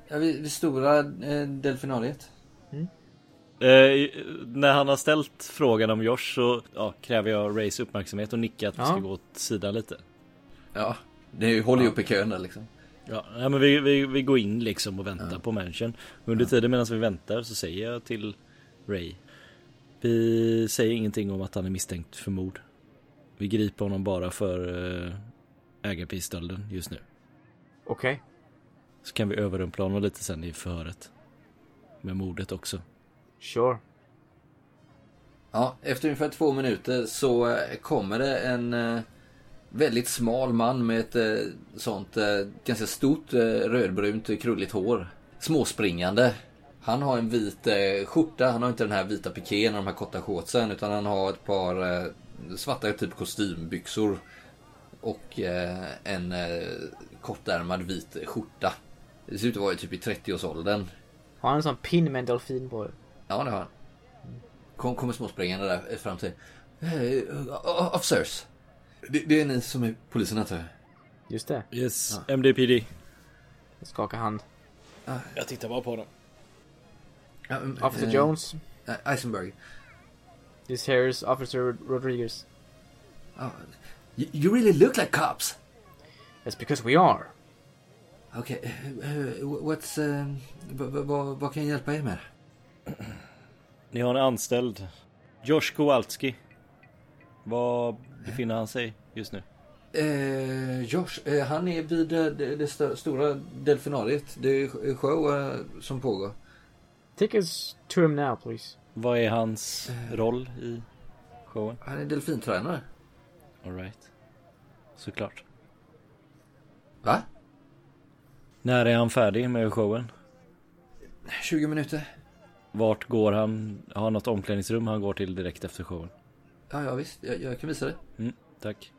A: Ja, vid det stora eh, delfinariet.
C: Eh, när han har ställt frågan om Josh så ja, kräver jag Rays uppmärksamhet och nickar att vi
B: Ja.
C: ska gå åt sidan lite.
A: Ja, det håller ju upp i kön där liksom.
C: Ja, ja men vi, vi, vi går in liksom och väntar på mansion. Under tiden medan vi väntar så säger jag till Ray. Vi säger ingenting om att han är misstänkt för mord. Vi griper honom bara för uh, ägarprisstölden just nu.
B: Okej.
C: Så kan vi överrumpla honom lite sen i förhöret. Med mordet också.
B: Sure.
A: Ja, efter ungefär två minuter så eh, kommer det en eh, väldigt smal man med ett eh, sånt ganska stort rödbrunt krulligt hår. Småspringande. Han har en vit skjorta, han har inte den här vita pikén och de här korta shortsen utan han har ett par svarta typ kostymbyxor. Och eh, en eh, kortärmad vit skjorta. Det ser ut att vara typ i 30-årsåldern.
B: Har han en sån pin med en delfin på?
A: Ja, det har han. Kom, kommer småspringande där fram till. Hey, uh, officers. Det, det är ni som är polisen antar jag?
B: Just det.
C: Yes, MDPD.
B: Jag skakar hand.
C: Jag tittar bara på dem.
A: Ja, mm,
B: Officer
A: eh,
B: Jones.
A: eh, Eisenberg.
B: This here is Officer Rodriguez.
A: Ja, you, you really look like cops.
B: That's because we are.
A: Okej, okay, what's... Uh, vad va, vad kan jag hjälpa er med? [clears throat]
C: Ni har en anställd. Josh Kowalski. Var befinner han sig just nu?
A: Eh, Josh, eh, han är vid eh, det, det st stora delfinariet. Det är show eh, som pågår.
B: Take us to him now please.
C: Vad är hans roll i showen?
A: Han är delfintränare.
C: Alright. Såklart.
A: Va?
C: När är han färdig med showen?
A: 20 minuter.
C: Vart går han? Har han något omklädningsrum han går till direkt efter showen?
A: Ja, ja visst. Jag, jag kan visa det.
C: Mm, tack.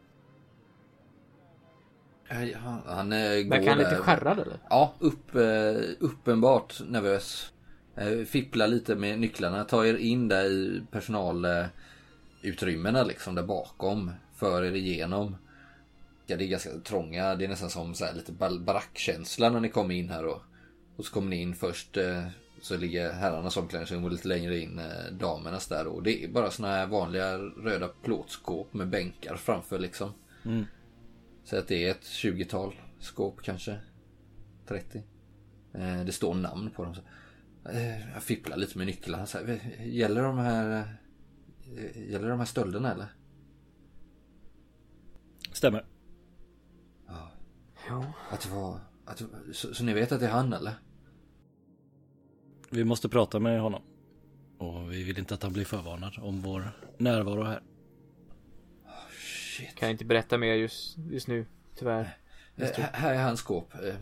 A: Han, han eh, går
B: Verkar han lite
A: där.
B: skärrad eller?
A: Ja, upp, eh, uppenbart nervös. Eh, Fipplar lite med nycklarna, tar er in där i personalutrymmena liksom där bakom. För er igenom. Ja, det är ganska trånga, det är nästan som så här lite bar- barackkänsla när ni kommer in här då. Och så kommer ni in först eh, så ligger herrarnas omklädningsrum och lite längre in eh, damernas där då. Det är bara såna här vanliga röda plåtskåp med bänkar framför liksom.
C: Mm.
A: Så att det är ett 20-tal skåp kanske. 30. Eh, det står namn på dem. Jag fipplar lite med nycklarna. Så här, gäller de här... Gäller de här stölderna eller?
C: Stämmer.
B: Ja.
A: Att det var... Att så, så ni vet att det är han eller?
C: Vi måste prata med honom. Och vi vill inte att han blir förvarnad om vår närvaro här.
A: Shit.
B: Kan jag inte berätta mer just, just nu, tyvärr.
A: Eh, här- här är hans skåp. Eh,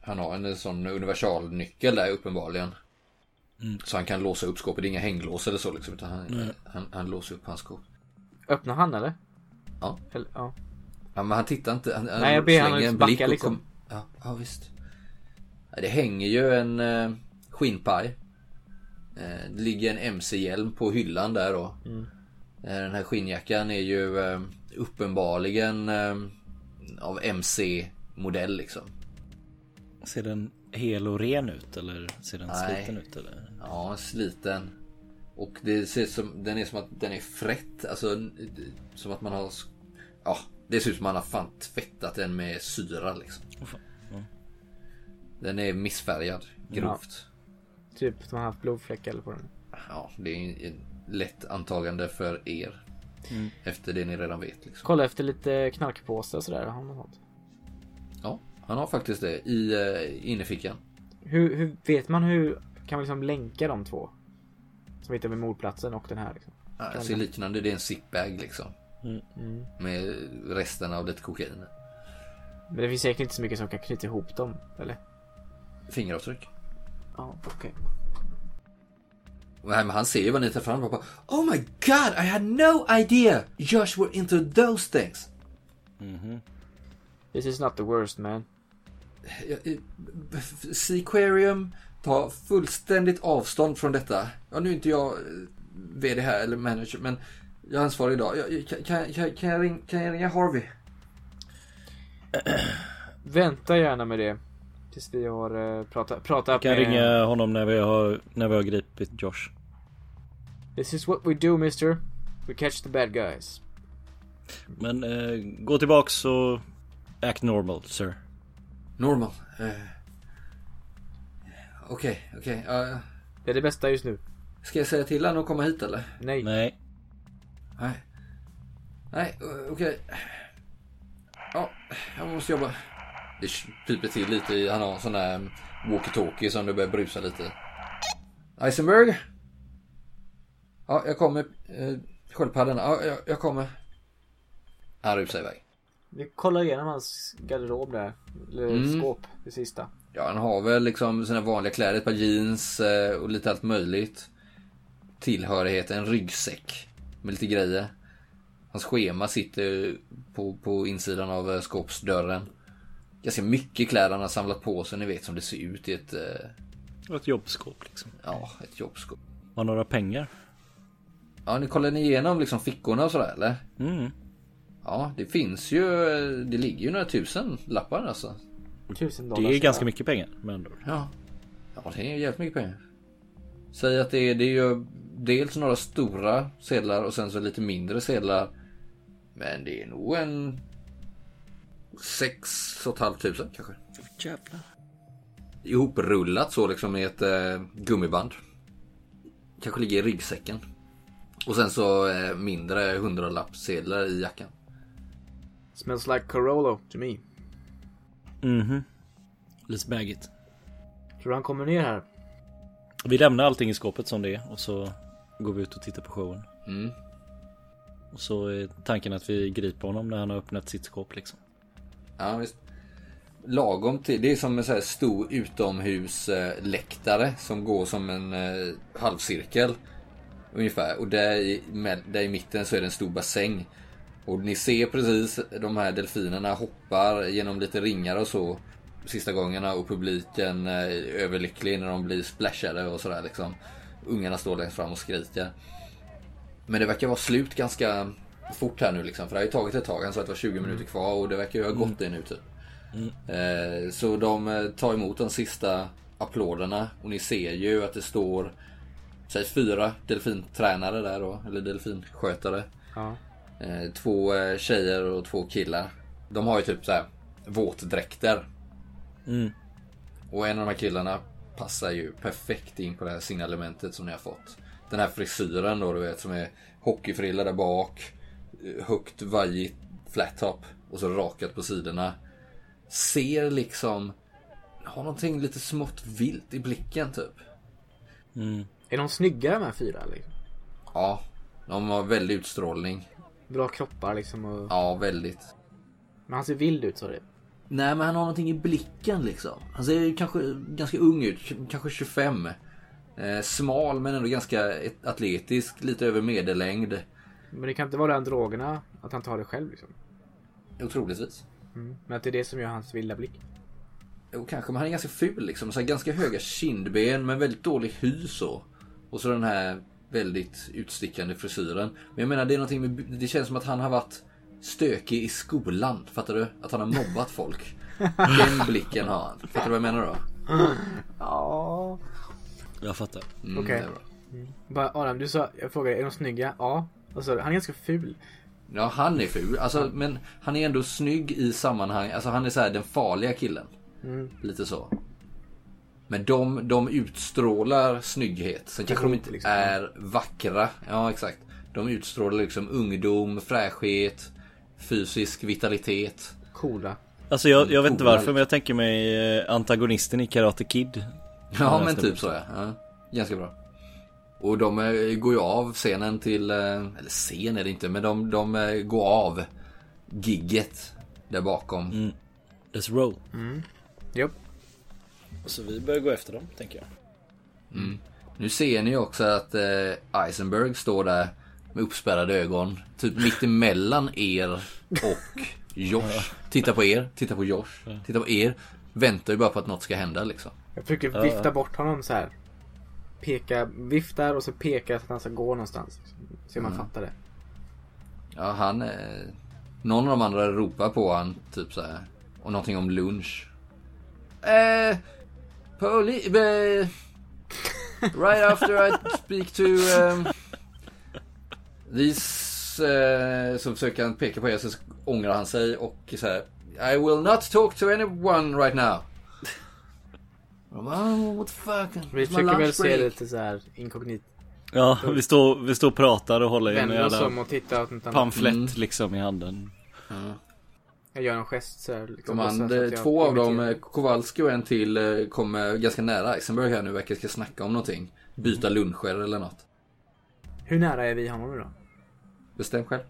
A: han har en sån universalnyckel där uppenbarligen. Så han kan låsa upp skåpet. Det är inga hänglås eller så liksom. Utan han, han, han låser upp hans skåp.
B: Öppnar han eller?
A: Ja.
B: Eller, ja.
A: Ja, men han tittar inte. Han,
B: Nej, jag ber att
A: en
B: backa,
A: blick och
B: liksom.
A: kom- Ja, ja, visst. Ja, Det hänger ju en eh, skinnpaj. Eh, det ligger en MC-hjälm på hyllan där då.
B: Mm.
A: Eh, den här skinnjackan är ju eh, uppenbarligen eh, av MC-modell liksom.
C: Ser den hel och ren ut eller ser den
A: Nej.
C: sliten ut eller?
A: Ja, sliten. Och det ser ut som, den är som att den är frätt. Alltså som att man har... Ja, det ser ut som att man har fan tvättat den med syra liksom.
C: Ja.
A: Den är missfärgad grovt.
B: Typ att man har haft blodfläckar eller på den.
A: Ja, det är en lätt antagande för er. Efter det ni redan vet liksom.
B: Kolla efter lite knarkpåsar och sådär. Har han något sånt?
A: Ja, han har faktiskt det i uh, innerfickan.
B: Hur, hur vet man hur kan man liksom länka de två? Som vi hittar vid mordplatsen och den här liksom.
A: Ja, ser liknande det är en zipbag liksom.
B: Mm.
A: Med resten av lite kokain.
B: Men det finns säkert inte så mycket som kan knyta ihop dem, eller?
A: Fingeravtryck.
B: Ja, okej.
A: Nej, men han ser ju vad ni tar fram och bara Oh my god, I had no idea Josh were into those things.
B: This is not the worst man.
A: Seaquarium tar fullständigt avstånd från detta. Ja, nu är inte jag eh, VD här eller manager, men jag är ansvarig idag. Jag, kan, kan, kan, kan, jag ring, kan jag ringa Harvey? [clears throat]
B: Vänta gärna med det. Tills vi har uh, pratat, pratat
C: Kan
B: med...
C: ringa honom när vi har, när vi har gripit Josh.
B: This is what we do mister. We catch the bad guys.
C: Men eh, gå tillbaks och act normal sir.
A: Normal. Eh, Okej, okej. ja,
B: Det är det bästa just nu.
A: ska jag säga till honom att komma hit eller?
B: Nej.
C: Nej.
A: Nej. Nej, okej. Ja, jag måste jobba. Det piper till lite i, han har en sån där walkie-talkie som det börjar brusa lite. Eisenberg? Ja, jag kommer. Eh, sköldpaddan. Ja, jag, jag kommer. Han rusar iväg.
B: Vi kollar igenom hans garderob där. Eller
A: Mm.
B: skåp. Det sista.
A: Ja, han har väl liksom sina vanliga kläder, ett par jeans eh, och lite allt möjligt. Tillhörighet, en ryggsäck med lite grejer. Hans schema sitter på, på insidan av eh, skåpsdörren. Ganska mycket kläder han har samlat på sig, ni vet som det ser ut i ett, eh,
C: ett jobbskåp liksom.
A: ja, ett jobbskåp.
C: Har några pengar?
A: Ja, ni kollar ni igenom liksom fickorna och sådär eller?
C: Mm.
A: Ja, det finns ju, eh, det ligger ju några tusen lappar alltså.
B: Tusen
C: Det
B: dollar.
C: är ganska mycket pengar med andra ord.
A: Ja. Ja, det är jävligt mycket pengar. Säg att det är, det är ju dels några stora sedlar och sen så lite mindre sedlar. Men det är nog en... Sex och ett halvt tusen kanske.
C: Jävlar.
A: Ihoprullat så liksom med ett eh, gummiband. Kanske ligger i ryggsäcken. Och sen så eh, mindre hundralappssedlar i jackan.
B: Smells like Corolo to me.
C: Mhm. Let's bag it.
B: Tror du han kommer ner här?
C: Vi lämnar allting i skåpet som det är och så går vi ut och tittar på showen.
A: Mm.
C: Och så är tanken att vi griper honom när han har öppnat sitt skåp liksom.
A: Ja, visst. Lagom till, det är som en så här stor utomhusläktare som går som en eh, halvcirkel. Ungefär. Och där i, med, där i mitten så är det en stor bassäng. Och ni ser precis de här delfinerna hoppar genom lite ringar och så. Sista gångerna och publiken eh, överlycklig när de blir splashade och sådär liksom. Ungarna står längst fram och skriker. Men det verkar vara slut ganska fort här nu liksom. För det har ju tagit ett tag. Han sa att det var 20 minuter kvar och det verkar ju ha gått det nu typ. Eh, så de eh, tar emot de sista applåderna och ni ser ju att det står Säg fyra delfintränare där då, eller delfinskötare.
B: Ja.
A: Två tjejer och två killar. De har ju typ så här våtdräkter.
C: Mm.
A: Och en av de här killarna passar ju perfekt in på det här signalementet som ni har fått. Den här frisyren då du vet som är hockeyfrilla där bak. eh, Högt vajigt flat top. Och så rakat på sidorna. Ser liksom... Har någonting lite smått vilt i blicken typ.
B: Är de snygga de här fyra liksom?
A: Ja, de har väldig utstrålning.
B: Bra kroppar liksom och...
A: Ja, väldigt.
B: Men han ser vild ut så det.
A: Nej, men han har någonting i blicken liksom. Han ser kanske ganska ung ut, kanske 25. Eh, smal men ändå ganska et- atletisk, lite över medellängd.
B: Men det kan inte vara den drogerna, att han tar det själv liksom.
A: Otroligtvis.
B: Mm. Men att det är det som gör hans vilda blick.
A: Jo, kanske, men han är ganska ful liksom. Så ganska höga kindben men väldigt dålig hy så. Och så den här väldigt utstickande frisyren. Men jag menar, det är någonting med, det känns som att han har varit stökig i skolan. Fattar du? Att han har mobbat folk. Den blicken har han. Fattar du vad jag menar då?
B: Ja.
C: Jag fattar.
A: Mm,
B: Okej.
A: bra.
B: Bara Adam, du sa, jag frågade, är de snygga? Ja. Och så, han är ganska ful.
A: Ja, han är ful. Alltså, men han är ändå snygg i sammanhang. Alltså, han är så här den farliga killen.
B: Mm.
A: Lite så. Men de, de utstrålar snygghet. Sen kanske de inte
B: liksom.
A: är vackra. Ja, exakt. De utstrålar liksom ungdom, fräschhet, fysisk vitalitet.
B: Coola.
C: Alltså jag, jag vet inte varför men jag tänker mig eh, antagonisten i Karate Kid.
A: Ja, men typ så ja. ja. Ganska bra. Och de eh, går ju av scenen till, eh, eller scen är det inte, men de, de går av gigget där bakom.
C: Let's roll.
B: Japp.
C: Så vi börjar gå efter dem tänker jag.
A: Nu ser ni också att Eisenberg står där med uppspärrade ögon. Typ mitt emellan er och Josh. Titta på er, titta på Josh, titta på er. Väntar ju bara på att något ska hända liksom.
B: Jag försöker vifta bort honom så här. Peka, viftar och så pekar så att han ska gå någonstans. Så man fattar det.
A: Ja, han... Eh, någon av de andra ropar på han typ så här. Och någonting om lunch. Eh... Poli... Eh, [laughs] right after I speak to... Um, these... Eh, så försöker han peka på er så ångrar han sig och så här. I will not talk to anyone right now. Och oh, what the fuck?
B: Vi försöker väl se
A: break."
B: lite så här inkognit.
C: Ja, vi står, vi står och pratar och håller i en jävla
B: och tittar åt
C: pamflett
A: Mm.
C: liksom i handen.
B: Jag gör en gest så här. Liksom, att jag
A: två av dem, eh, Kowalski och en till, eh, kommer ganska nära Eisenberg här nu. Verkar ska snacka om någonting. Byta luncher eller något.
B: Hur nära är vi honom nu då?
A: Bestäm själv.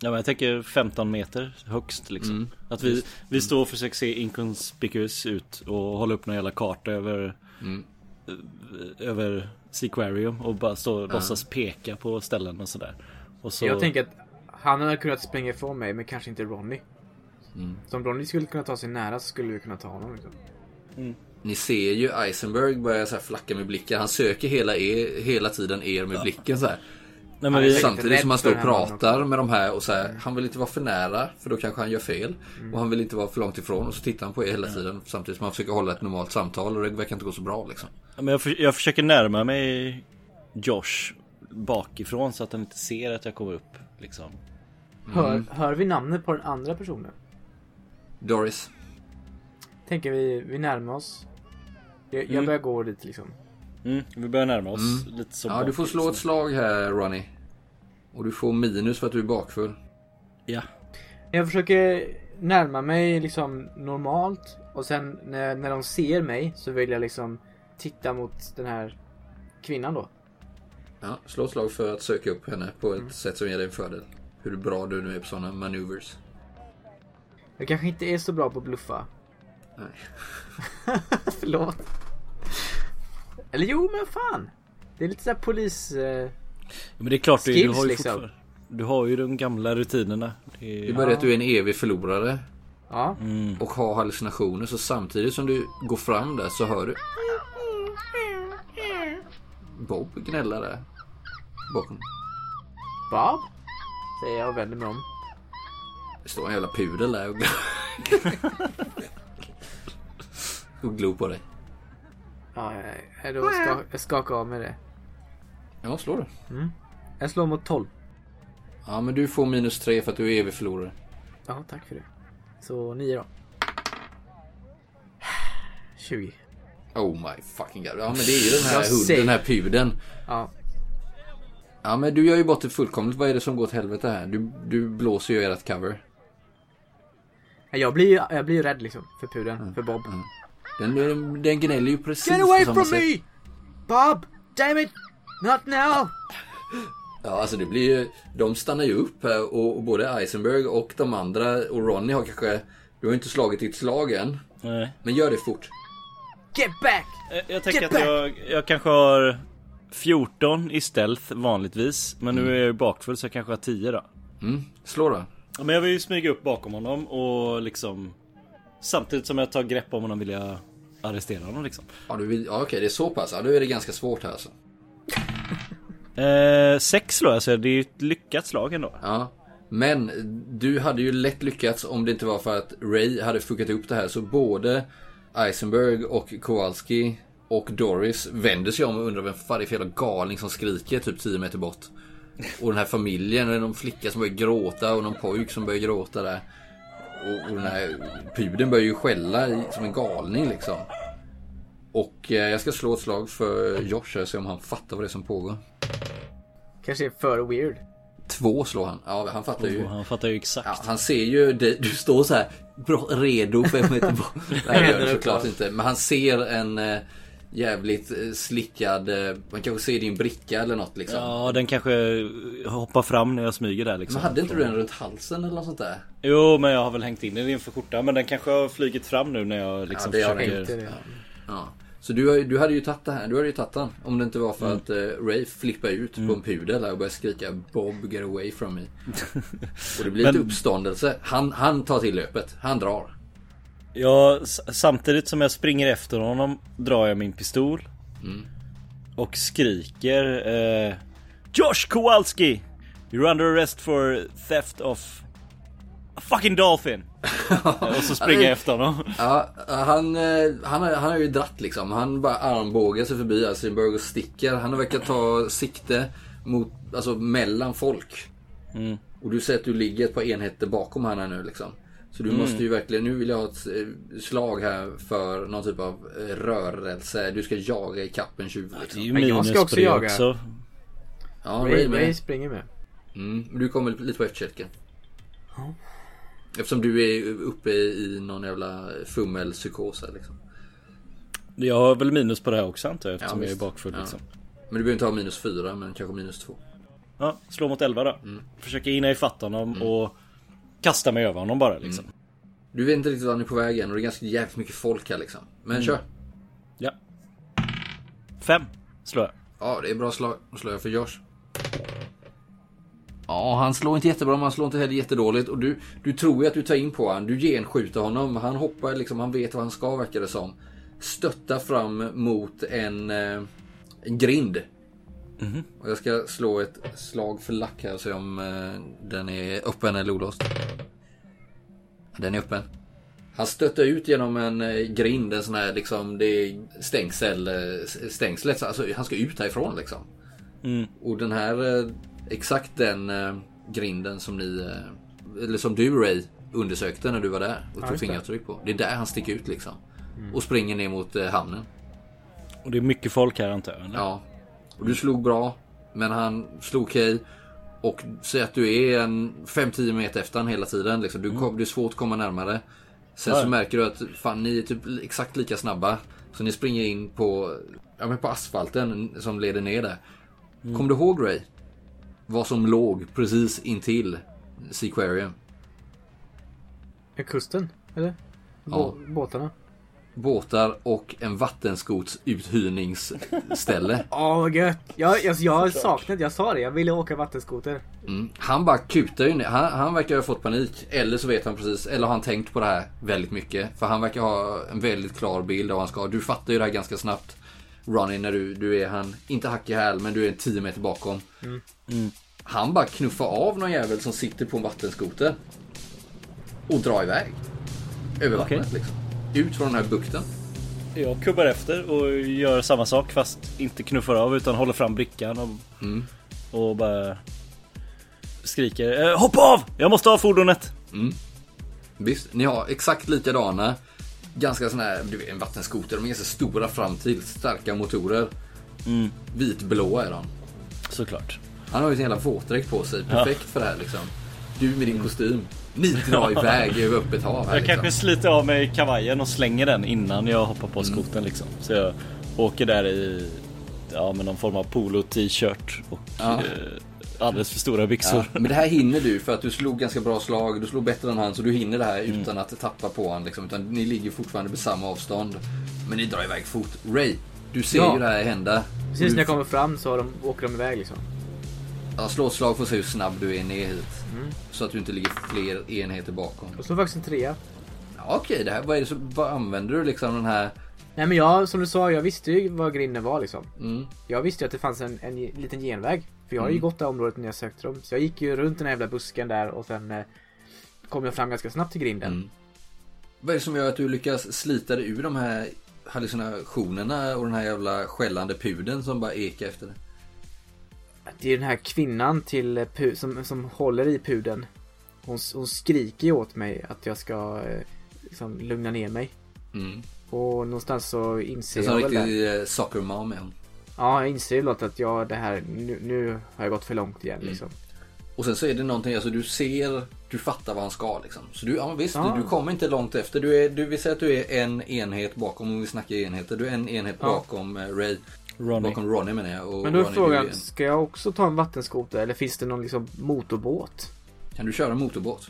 C: Ja men jag tänker 15 meter högst liksom.
A: Mm.
C: Att vi, vi står och försöker se inconspicuous ut och hålla upp någon jävla karta över
A: Mm.
C: eh, Över Seaquarium och bara stå och låtsas peka på ställen och sådär. Och så...
B: Jag tänker att han hade kunnat springa ifrån mig, men kanske inte Ronny.
A: Mm.
B: Så om Ronny skulle kunna ta sig nära så skulle vi kunna ta honom. Liksom.
A: Ni ser ju Eisenberg börja så här flacka med blicken. Han söker hela, er, hela tiden er med blicken så här.
C: Nej, men vi,
A: Samtidigt som han står och pratar med de här och så här. Han vill inte vara för nära för då kanske han gör fel.
B: Mm.
A: Och han vill inte vara för långt ifrån och så tittar han på er hela tiden. Samtidigt som han försöker hålla ett normalt samtal och det verkar inte gå så bra liksom.
C: Ja, men jag, för, jag försöker närma mig Josh bakifrån så att han inte ser att jag kommer upp liksom.
B: Hör, hör vi namnet på den andra personen?
A: Doris.
B: Tänker vi, vi närmar oss. Jag, jag
C: Mm.
B: börjar gå dit liksom.
C: Mm, vi börjar närma oss
A: Mm.
C: lite så
A: Ja, du får slå ett slag här Ronny. Och du får minus för att du är bakfull.
C: Ja.
B: Jag försöker närma mig liksom normalt. Och sen när, när de ser mig så vill jag liksom titta mot den här kvinnan då.
A: Ja, slå ett slag för att söka upp henne på ett sätt som ger dig en fördel. Hur bra du nu är på sådana maneuvers.
B: Jag kanske inte är så bra på att bluffa.
A: Nej. [laughs]
B: Förlåt. Eller jo, men fan. Det är lite såhär polis... Eh,
C: Men det är klart, du, du
B: Skills,
C: har ju
B: liksom.
C: fortfarande- Du har ju de gamla rutinerna. Det
A: Det
C: är...
A: är bara det att du är en evig förlorare
B: ja.
C: Mm.
A: och har hallucinationer. Så samtidigt som du går fram där så hör du Bob gnälla där. Bakom.
B: Bob? Säger jag och vänder mig om.
A: Det står en jävla pudel där och glor, [laughs] och glor på dig.
B: Ja, jag, då ska, jag skakar av med det.
A: Ja, slår du.
B: Jag slår mot 12.
A: Ja, men du får minus tre för att du är evig förlorare.
B: Ja, tack för det. Så 9 då. 20.
A: Oh my fucking god. Ja men det är ju den här,
B: Jag
A: hund,
B: säger-
A: den här pudeln.
B: Ja.
A: Ja men du gör ju bort det fullkomligt. Vad är det som går åt helvete här? Du, du blåser ju ert cover.
B: Jag blir ju jag blir rädd liksom för pudeln, för Bob.
A: Den, den, den gnäller ju precis
B: Get
A: på
B: away
A: samma
B: from
A: sätt.
B: me! Bob! Damn it! Not now!
A: Ja alltså det blir ju, de stannar ju upp här och, och både Eisenberg och de andra och Ronny har kanske, du har inte slagit ditt slag än.
C: Nej.
A: Men gör det fort.
B: Get back!
C: Eh, Jag tänker
B: Get
C: att
B: back!
C: jag, jag kanske har 14 i stealth vanligtvis. Men nu är jag ju bakfull så jag kanske har 10 då.
A: Mm. Slå då.
C: Ja, Men jag vill ju smyga upp bakom honom och liksom Samtidigt som jag tar grepp om honom vill jag arrestera honom liksom.
A: Ja, du vill, ja okej det är så pass. Ja, då är det ganska svårt här alltså. [laughs]
C: Eh, sex slår jag så det är ju ett lyckat slag ändå.
A: Ja. Men du hade ju lätt lyckats om det inte var för att Ray hade fuckat upp det här. Så både Eisenberg och Kowalski och Doris vänder sig om och undrar vem fan det är för jävla galning som skriker typ 10 meter bort. Och den här familjen, är någon flicka som börjar gråta och någon pojk som börjar gråta där. Och, och den här pudeln börjar ju skälla i, som en galning liksom. Och eh, jag ska slå ett slag för Josh här och se om han fattar vad det är som pågår.
B: Kanske är för weird.
A: Två slår han. Ja, han fattar ju.
C: Och han fattar ju exakt.
A: Ja, han ser ju dig, du står så här bra, redo fem meter bort. Nej det gör du såklart inte. Men han ser en eh, jävligt eh, slickad, eh, man kanske ser din bricka eller något liksom.
C: Ja den kanske hoppar fram när jag smyger där liksom.
A: Men hade inte du den runt halsen eller något sånt där?
C: Jo men jag har väl hängt in den inför skjortan men den kanske har flugit fram nu när jag liksom
A: Ja, det har
C: försöker...
B: Inte det.
A: Ja. Så du, har, du hade ju tagit det här, du hade ju tagit den. Om det inte var för att eh, Ray flippade ut på en pudel där och började skrika Bob get away from me. [laughs] och det blir lite
C: Men-
A: uppståndelse. Han, han tar till löpet, han drar.
C: Ja, s- samtidigt som jag springer efter honom drar jag min pistol. Och skriker eh, Josh Kowalski! You're under arrest for theft of a fucking dolphin! [laughs] och så springer jag efter honom.
A: Ja, han, eh, han, har, han har ju dratt liksom. Han bara armbågar sig förbi Eisenberg och sticker. Han verkar ta sikte mot, alltså mellan folk.
C: Mm.
A: Och du ser att du ligger ett par enheter bakom han här nu liksom. Så du måste ju verkligen, nu vill jag ha ett eh, slag här för någon typ av rörelse. Du ska jaga i kappen tjuv
C: Det är
A: liksom.
C: ju
B: Men jag ska också jaga.
C: också.
A: Ja,
B: Ray,
A: Ray
B: springer med.
A: Mm, men du kommer lite på efterkälken. Eftersom du är uppe i någon jävla fummelpsykos liksom.
C: Jag har väl minus på det här också antar jag eftersom
A: Ja,
C: jag är bakfull
A: Ja.
C: liksom.
A: Men du behöver inte ha minus fyra, men kanske minus två.
C: Ja, slå mot 11 då.
A: Mm.
C: Försöker hinna ifatt honom och kasta mig över honom bara liksom.
A: Du vet inte riktigt vart han är på väg än och det är ganska jävligt mycket folk här liksom. Men kör.
C: Ja. Fem slår jag.
A: Ja, det är bra slag. Då slår jag för Josh. Ja, han slår inte jättebra, men han slår inte heller jättedåligt. Och du, du tror ju att du tar in på honom. Du genskjuter honom. Han hoppar liksom, han vet vad han ska verkar det som. Stöttar fram mot en, eh, en grind. Och jag ska slå ett slag för lack här och se om eh, den är öppen eller olåst. Den är öppen. Han stötte ut genom en eh, grind, en sån här liksom, det är stängsel, eh, stängslet. så Alltså, han ska ut härifrån liksom.
C: Mm.
A: Och den här, eh, exakt den grinden som ni, eller som du Ray undersökte när du var där och tog
B: det.
A: fingeravtryck på. Det är där han sticker ut liksom. Och springer ner mot hamnen.
C: Och det är mycket folk här antar jag. eller?
A: Ja. Och du slog bra. Men han slog okej. Och säg att du är en 5-10 meter efter han hela tiden. Liksom. Du kom, det är svårt att komma närmare. Sen
C: Ja.
A: så märker du att fan, ni är typ exakt lika snabba. Så ni springer in på, ja, men på asfalten som leder ner där. Kom du ihåg Ray? Vad som låg precis intill Seaquarium?
B: Kusten? Eller? Bå- Båtarna?
A: Båtar och en vattenskots uthyrningsställe.
B: Åh [laughs] vad gött! Jag, jag, jag saknat, jag sa det, jag ville åka vattenskoter.
A: Mm. Han bara kutar ju ner. Han, han verkar ha fått panik. Eller så vet han precis, eller har han tänkt på det här väldigt mycket. För han verkar ha en väldigt klar bild av vad han ska. Du fattar ju det här ganska snabbt. Ronny när du, du är han, inte hack i häl, men du är 10 meter bakom. Han bara knuffar av någon jävel som sitter på en vattenskoter. Och drar iväg. Över vattnet liksom. Ut från den här bukten.
C: Jag kubbar efter och gör samma sak fast inte knuffar av utan håller fram brickan och,
A: Mm.
C: och bara skriker eh, Hoppa av! Jag måste ha fordonet!
A: Visst, ni har exakt likadana ganska sån här, du vet en vattenskoter. De är ganska stora fram till, starka motorer. Vitblåa är de.
C: Såklart.
A: Han har ju sin jävla våtdräkt på sig. Perfekt för det här liksom. Du med din kostym. Ni drar iväg över öppet hav här
C: Jag kanske
A: liksom.
C: sliter av mig kavajen och slänger den innan jag hoppar på skotern liksom. Så jag åker där i ja, med någon form av polo-t-shirt och
A: Ja.
C: eh, alldeles för stora byxor.
A: Ja, men det här hinner du för att du slog ganska bra slag. Du slog bättre än han så du hinner det här utan att tappa på han liksom. Utan ni ligger fortfarande på samma avstånd. Men ni drar iväg fort. Ray, du ser
B: Ja.
A: ju det här hända.
B: Precis när jag kommer fram så har de, åker de iväg liksom.
A: Ja, slå ett slag för att se hur snabb du är ner hit.
B: Mm.
A: Så att du inte ligger fler enheter bakom.
B: Och så faktiskt en trea.
A: Ja, Okej, det här, vad, är det vad använder du liksom den här...
B: Nej men jag, som du sa, jag visste ju vad grinden var liksom.
A: Mm,
B: Jag visste ju att det fanns en, en liten genväg. För jag har ju
A: Mm.
B: gått det här området när jag sökte dem. Så jag gick ju runt den här jävla busken där och sen eh, kom jag fram ganska snabbt till grinden.
A: mm. Vad är det som gör att du lyckas slita dig ur de här hallucinationerna och den här jävla skällande pudeln som bara ekar efter dig?
B: Det är den här kvinnan till eh, som, som håller i pudeln. Hon, hon skriker ju åt mig att jag ska eh, liksom, lugna ner mig.
A: Mm.
B: Och någonstans så inser jag
A: som
B: väl det.
A: riktig eh, soccer mom är hon.
B: Ja, jag inser väl att jag det här, nu, nu har jag gått för långt igen
A: Mm.
B: liksom.
A: Och sen så är det någonting, alltså du ser, du fattar vad han ska liksom. Så du, ja visst,
B: Ja.
A: du, kommer inte långt efter. Du, är, du vill säga att du är en enhet bakom, om vi snackar enheter. Du är en enhet
B: Ja.
A: bakom eh, Ray.
C: Ronny.
A: Bakom Ronny menar jag. Och
B: Men då är
A: Ronny,
B: frågan, ska jag också ta en vattenskoter eller finns det någon liksom motorbåt?
A: Kan du köra motorbåt?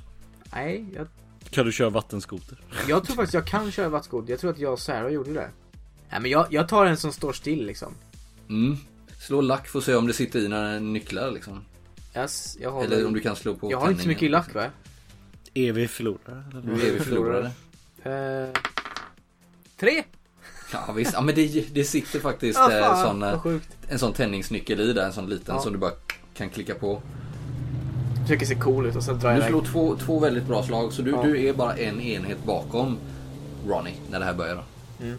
B: Nej, jag,
C: Kan du köra vattenskoter?
B: jag tror faktiskt jag kan köra vattenskoter. Jag tror att jag och Sarah gjorde det. Nej men jag, jag tar en som står still liksom.
A: Mm. Slå lack för att se om det sitter i några nycklar liksom.
B: Jag, s- jag har,
A: Eller om du kan slå på
B: jag har inte så mycket i lack va?
C: Evig förlorare? eller?
A: Du är vi förlorade.
B: Eh, tre!
A: Ja visst, ja men det, det sitter faktiskt
B: Ah,
A: eh,
B: fan,
A: sån, eh, en sån tändningsnyckel i där, en sån liten
B: Ja.
A: som du bara kan klicka på.
B: Försöker se cool ut och sen drar jag
A: Du slår två, två väldigt bra slag så du,
B: Ja.
A: du är bara en enhet bakom Ronnie när det här börjar. Då.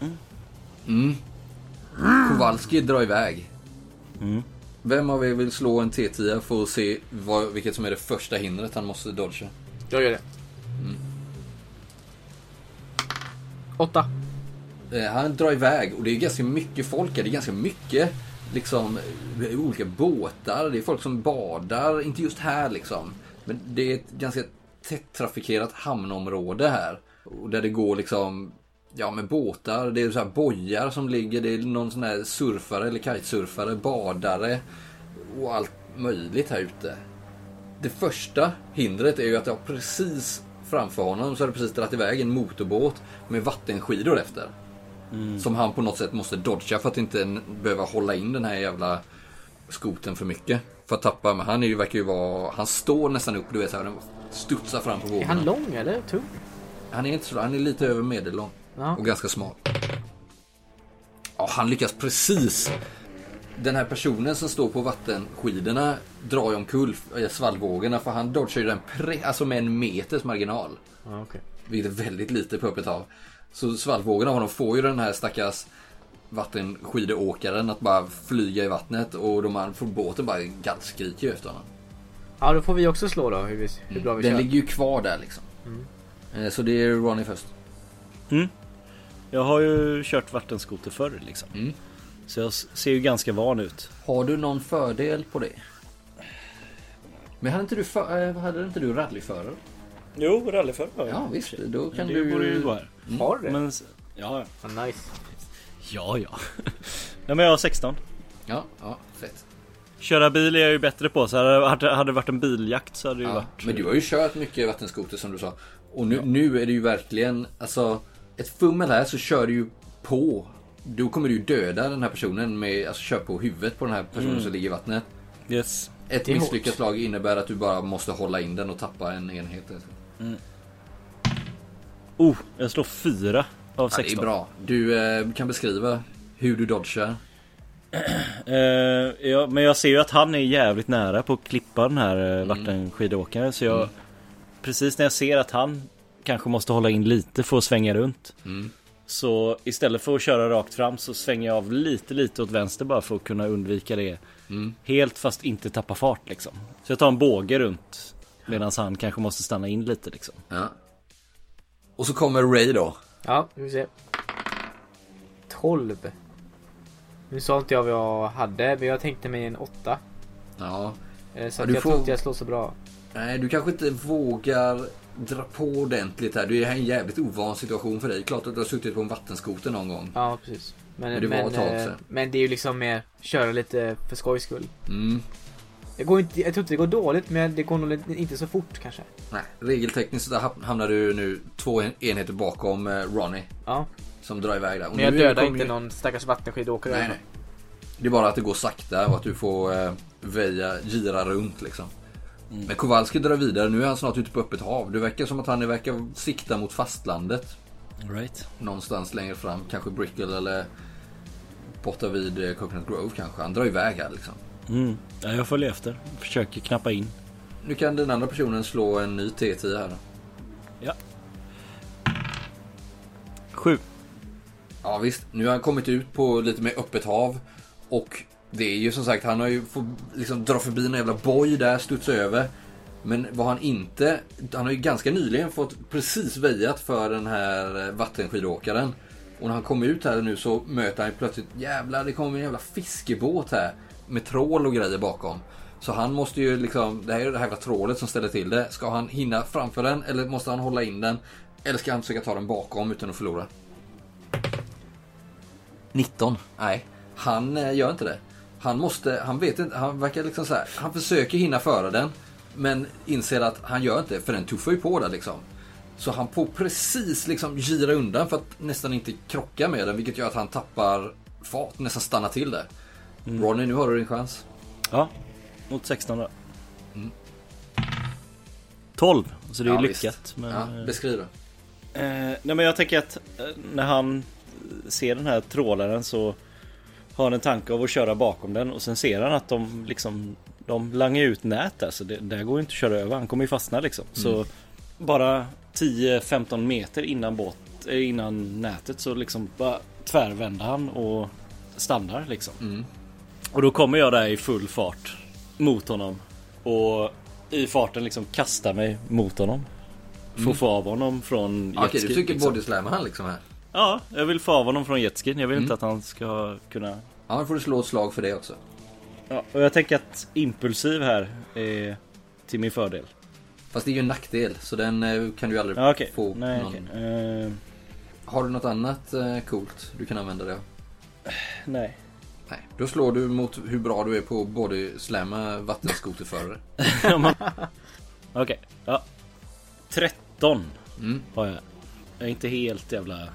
A: Mm. Kowalski drar iväg.
C: Mm.
A: Vem av er vill slå en T10 för att se vad, vilket som är det första hindret han måste dodga?
B: Jag gör det.
A: Mm.
B: Åtta.
A: Eh, han drar iväg och det är ganska mycket folk här. Det är ganska mycket liksom olika båtar. Det är folk som badar. Inte just här liksom. Men det är ett ganska tätt trafikerat hamnområde här. Och där det går liksom Ja med båtar, det är så här bojar som ligger, det är någon sån här surfare eller kitesurfare, badare och allt möjligt här ute. Det första hindret är ju att jag precis framför honom så har det precis dragit iväg en motorbåt med vattenskidor efter. Som han på något sätt måste dodga för att inte behöva hålla in den här jävla skoten för mycket. För att tappa, men han är ju, verkar ju vara, han står nästan upp, du vet så här, den studsar fram på
B: Är
A: vågorna.
B: han lång eller tung?
A: Han är inte så, han är lite över medellång.
B: Ja.
A: Och ganska smal. Ja, han lyckas precis. Den här personen som står på vattenskidorna drar ju omkull eh, svallvågorna för han dodgar ju den pre- alltså med en meters marginal.
B: Ja, okej.
A: Vilket är väldigt lite på öppet hav. Så svallvågorna av honom får ju den här stackars vattenskidåkaren att bara flyga i vattnet och de andra från båten bara gallskriker ju efter honom.
B: Ja, då får vi också slå då hur, vi, hur bra vi
A: Den
B: kör.
A: ligger ju kvar där liksom. Eh, Så det är Ronnie först.
C: Jag har ju kört vattenskoter förr liksom.
A: Mm.
C: Så jag ser ju ganska van ut.
A: Har du någon fördel på det? Men hade inte du, för, eh, hade inte du rallyförare?
C: Jo, rallyförare har.
A: Ja visst, då kan
C: det
A: du
C: borde ju gå här.
B: Har du det?
C: Men, ja, ja.
B: Ja, nice.
C: Ja, ja. [laughs] Nej, men jag har 16.
A: Ja, ja, fett.
C: Köra bil är jag ju bättre på. Så hade, det varit en biljakt så hade det ju
A: Ja,
C: varit...
A: men du har ju kört mycket vattenskoter som du sa. Och nu, nu är det ju verkligen, alltså ett fummel här så kör du ju på. Då kommer du ju döda den här personen med, alltså kör på huvudet på den här personen som ligger i vattnet.
C: Yes.
A: Ett misslyckat slag innebär att du bara måste hålla in den och tappa en enhet.
C: Oh, jag slår 4 av
A: Ja, det
C: 16.
A: är bra. Du eh, kan beskriva hur du dodgar. [clears throat]
C: Eh, ja, men jag ser ju att han är jävligt nära på att klippa den här eh, vattenskidåkaren. Så jag... Precis när jag ser att han kanske måste hålla in lite för att svänga runt.
A: Mm.
C: Så istället för att köra rakt fram så svänger jag av lite, lite åt vänster bara för att kunna undvika det.
A: Mm.
C: Helt fast inte tappa fart liksom. Så jag tar en båge runt. Medan han kanske måste stanna in lite liksom.
A: Ja. Och så kommer Ray då.
B: Ja, nu vi se. 12. Nu sa inte jag vad jag hade, men jag tänkte mig en 8.
A: Ja.
B: Eh, Så
A: Ja,
B: jag
A: får-
B: tror inte jag slår så bra.
A: Nej, du kanske inte vågar dra på ordentligt här. Det är en jävligt ovan situation för dig. Klart att du har suttit på en vattenskoter någon gång.
B: Ja, precis. Men,
A: Men det tag
B: eh, men det är ju liksom mer köra lite för skojs skull.
A: Mm.
B: Det går inte, jag tror inte det går dåligt, men det går nog inte så fort kanske.
A: Nej, regeltekniskt så hamnar du nu två en- enheter bakom eh, Ronnie.
B: Ja,
A: Som drar iväg där. Och
B: men jag dödar inte
A: ju-
B: någon stackars vattenskidåkare.
A: Nej, nej. Det är bara att det går sakta och att du får eh, väja, gira runt liksom. Men Kowalski drar vidare. Nu är han snart ute på öppet hav. Det verkar som att han verkar sikta mot fastlandet.
C: Right.
A: Någonstans längre fram. Kanske Brickell eller borta vid Coconut Grove kanske. Han drar iväg här liksom.
C: Mm. Ja, jag följer efter. Försöker knappa in.
A: Nu kan den andra personen slå en ny T10 här.
C: Ja. Sju.
A: Ja visst, nu har han kommit ut på lite mer öppet hav. Och det är ju som sagt, han har ju fått liksom dra förbi en jävla boj där, studsa över. Men vad han inte, han har ju ganska nyligen fått precis väjat för den här vattenskidåkaren. Och när han kommer ut här nu så möter han ju plötsligt, jävlar det kommer en jävla fiskebåt här. Med trål och grejer bakom. Så han måste ju liksom, det här är det här jävla trålet som ställer till det. Ska han hinna framför den eller måste han hålla in den? Eller ska han försöka ta den bakom utan att förlora? 19. Nej, han eh, gör inte det. Han måste, han vet inte, han verkar liksom så här, han försöker hinna föra den. Men inser att han gör inte, för den tuffar ju på där liksom. Så han får precis liksom gira undan för att nästan inte krocka med den, vilket gör att han tappar fart, nästan stannar till där. Ronny, nu har du din chans.
C: Ja. Mot 16 då. 12. Så det är
A: Ja, visst.
C: lyckat. Men,
A: Ja, beskriv det.
C: Eh, nej men jag tänker att eh, när han ser den här trålaren så har han en tanke av att köra bakom den och sen ser han att de liksom de langar ut nät där så det där går inte att köra över. Han kommer ju fastna liksom. Så bara 10-15 meter innan båt, eh, innan nätet så liksom bara tvärvänder han och stannar liksom.
A: Mm.
C: Och då kommer jag där i full fart mot honom och i farten liksom kastar mig mot honom. För att få av honom från
A: Mm. Okej, du tycker
C: liksom.
A: bodyslamma han liksom här.
C: Ja, jag vill få av honom från jetskin. Jag vill
A: Mm.
C: inte att han ska kunna...
A: Ja, då får du slå ett slag för det också.
C: Ja, och jag tänker att impulsiv här är till min fördel.
A: Fast det är ju en nackdel, så den eh, kan du aldrig
C: Ja, okej.
A: få
C: Nej,
A: någon...
C: okej. Eh,
A: Har du något annat eh, coolt du kan använda det av?
C: nej.
A: Nej, då slår du mot hur bra du är på att både slamma vattenskoterförare. [laughs]
C: Okej, ja. 13
A: Mm.
C: har jag. Jag är inte helt jävla...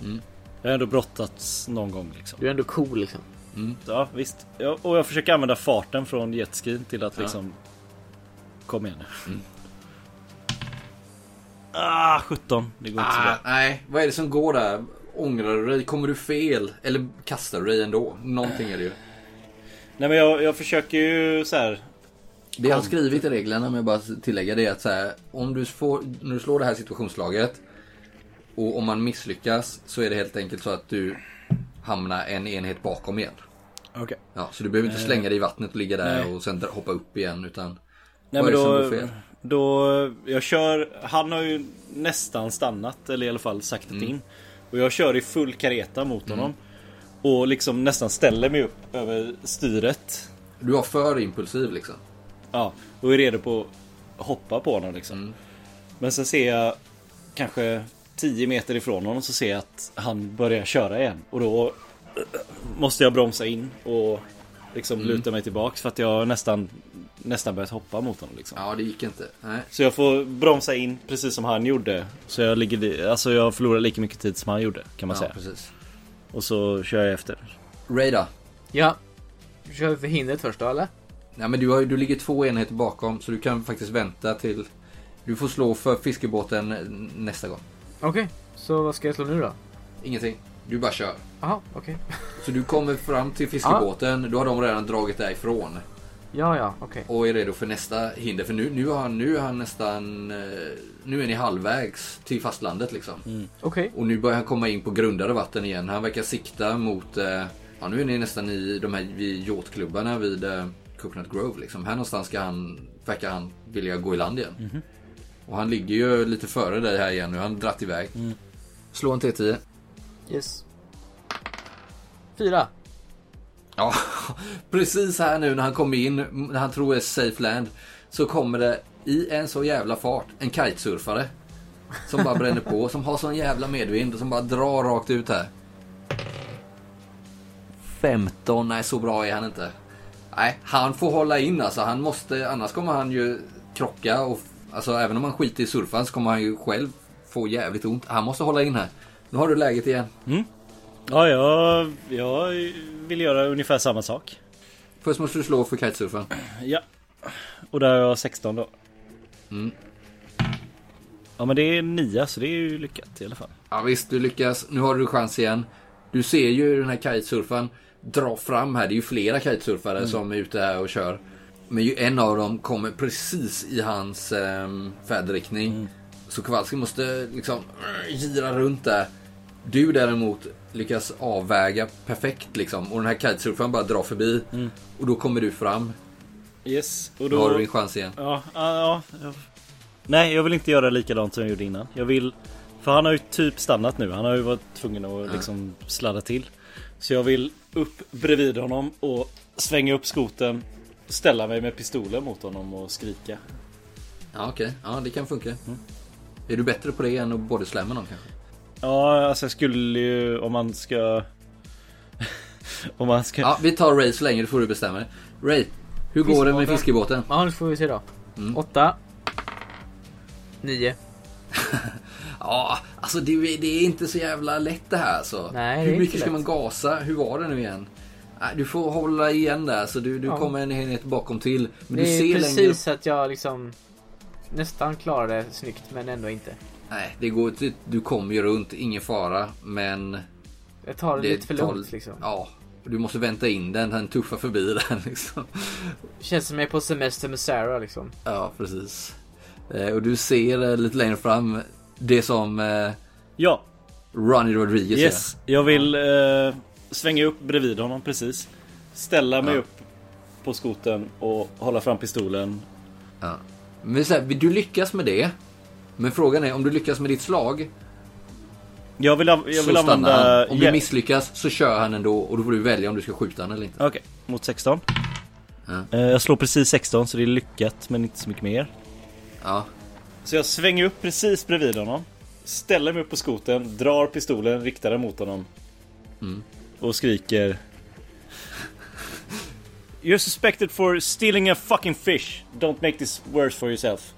A: Mm.
C: Jag har ändå brottats någon gång liksom.
B: Du är ändå cool liksom.
C: Ja, visst. Ja, och jag försöker använda farten från jetskin till att
A: Ja.
C: liksom... Kom igen nu.
A: Mm.
C: Ah, 17. Det går inte så
A: Ah,
C: bra.
A: nej, vad är det som går där? Ångrar du dig? Kommer du fel? Eller kastar du dig ändå? Någonting är det ju.
C: Nej men jag, jag försöker ju så här.
A: Det jag har skrivit i reglerna, jag bara tillägga det, att så här, om du, får, när du slår det här situationsslaget och om man misslyckas så är det helt enkelt så att du hamnar en enhet bakom igen.
C: Okej.
A: Ja, så du behöver inte slänga dig i vattnet och ligga där
C: Nej.
A: och sen hoppa upp igen utan
C: Nej
A: Vad
C: men
A: är det som
C: då,
A: går fel?
C: då, jag kör, han har ju nästan stannat eller i alla fall saktat
A: Mm.
C: in. Och jag kör i full kareta mot honom. Och liksom nästan ställer mig upp över styret.
A: du har för impulsiv liksom.
C: Ja, och är redo på att hoppa på honom liksom.
A: Mm.
C: Men sen ser jag kanske 10 meter ifrån honom så ser jag att han börjar köra igen. Och då måste jag bromsa in och liksom
A: Mm.
C: luta mig tillbaks för att jag har nästan, nästan börjat hoppa mot honom liksom.
A: Ja, det gick inte. Nej.
C: Så jag får bromsa in precis som han gjorde. Så jag ligger, alltså jag förlorar lika mycket tid som han gjorde kan man
A: Ja,
C: säga.
A: precis.
C: Och så kör jag efter.
A: Ray då?
B: Ja. Kör vi för hindret först då eller?
A: Ja, men du, har, du ligger två enheter bakom så du kan faktiskt vänta till du får slå för fiskebåten nästa gång.
B: Okej. Så vad ska jag slå nu då?
A: Ingenting. Du bara kör.
B: Jaha, okej. [laughs]
A: Så du kommer fram till fiskebåten, då har de redan dragit därifrån.
B: Ja, ja, okej.
A: Och är redo för nästa hinder. För nu, nu, har han, nu är han nästan... eh, Nu är ni halvvägs till fastlandet liksom.
B: Okej.
A: Och nu börjar han komma in på grundare vatten igen. Han verkar sikta mot... eh, Ja, nu är ni nästan i de här vid yachtklubbarna vid eh, Coconut Grove liksom. Här någonstans ska han, verkar han vilja gå i land igen. Och han ligger ju lite före dig här igen nu. Han har dratt iväg. Slå en T10.
B: Yes. Fyra.
A: Ja, [laughs] precis här nu när han kommer in, när han tror det är safe land, så kommer det i en så jävla fart en kitesurfare. Som bara bränner på, som har sån jävla medvind och som bara drar rakt ut här. 15, nej så bra är han inte. Nej, han får hålla in alltså. Han måste, annars kommer han ju krocka och alltså även om han skiter i surfan så kommer han ju själv få jävligt ont. Han måste hålla in här. Nu har du läget igen.
C: Ja, jag, jag vill göra ungefär samma sak.
A: Först måste du slå för kitesurfan.
C: Ja. Och där har jag 16 då.
A: Mm.
C: Ja men det är 9 så det är ju lyckat i alla fall.
A: Ja visst, du lyckas. Nu har du chans igen. Du ser ju den här kitesurfaren dra fram här. Det är ju flera kitesurfare som är ute här och kör. Men ju en av dem kommer precis i hans um, färdriktning. Så Kowalski måste liksom gira runt där. Du däremot lyckas avväga perfekt liksom. Och den här kitesurfaren bara drar förbi. Och då kommer du fram.
C: Yes. Och
A: Då har du
C: då...
A: din chans igen.
C: Ja, ja, ja. Nej, jag vill inte göra likadant som jag gjorde innan. Jag vill... För han har ju typ stannat nu. Han har ju varit tvungen att liksom sladda till. Så jag vill upp bredvid honom och svänga upp skoten. Ställa mig med pistolen mot honom och skrika.
A: Ja okej, ja det kan funka. Är du bättre på det än att bodyslamma någon kanske?
C: Ja, alltså jag skulle ju om man ska... [laughs] om man ska...
A: Ja, vi tar Ray så länge, då får du bestämma dig. Ray, hur går det med
B: Fiskebåten. Ja, nu får vi se då.
A: Mm.
B: Åtta. Nio. [laughs]
A: Ja, alltså det, det är inte så jävla lätt det här alltså.
B: Nej, det är
A: Hur
B: inte
A: mycket ska
B: lätt.
A: man gasa? Hur var det nu igen? Du får hålla igen där så du, du
B: Ja.
A: kommer en enhet bakom till. Men
B: Det
A: du
B: är
A: ser
B: precis
A: längre...
B: att jag liksom nästan klarar det snyggt men ändå inte.
A: Nej, det går inte. Du kommer ju runt, ingen fara. Men...
B: Jag tar det,
A: Det
B: lite för
A: tar-
B: lugnt liksom.
A: Ja, du måste vänta in den. Den tuffar förbi [laughs] den liksom.
B: Känns som jag är på semester med Sarah liksom.
A: Ja, precis. Eh, Och du ser eh, lite längre fram det som eh,
C: Ja,
A: Ronnie Rodriguez
C: yes. Jag vill eh, svänga upp bredvid honom precis. Ställa mig
A: Ja.
C: upp på skoten och hålla fram pistolen.
A: Ja. Men så här, du lyckas med det. Men frågan är om du lyckas med ditt slag.
C: Jag vill, jag vill använda...
A: han. Om du misslyckas så kör han ändå och då får du välja om du ska skjuta han eller inte.
C: Okej, mot 16.
A: Ja.
C: Eh, Jag slår precis 16 så det är lyckat men inte så mycket mer.
A: Ja.
C: Så jag svänger upp precis bredvid honom. Ställer mig upp på skoten, drar pistolen, riktar den mot honom.
A: Mm.
C: Och skriker... You're suspected for stealing a fucking fish. Don't make this worse for yourself.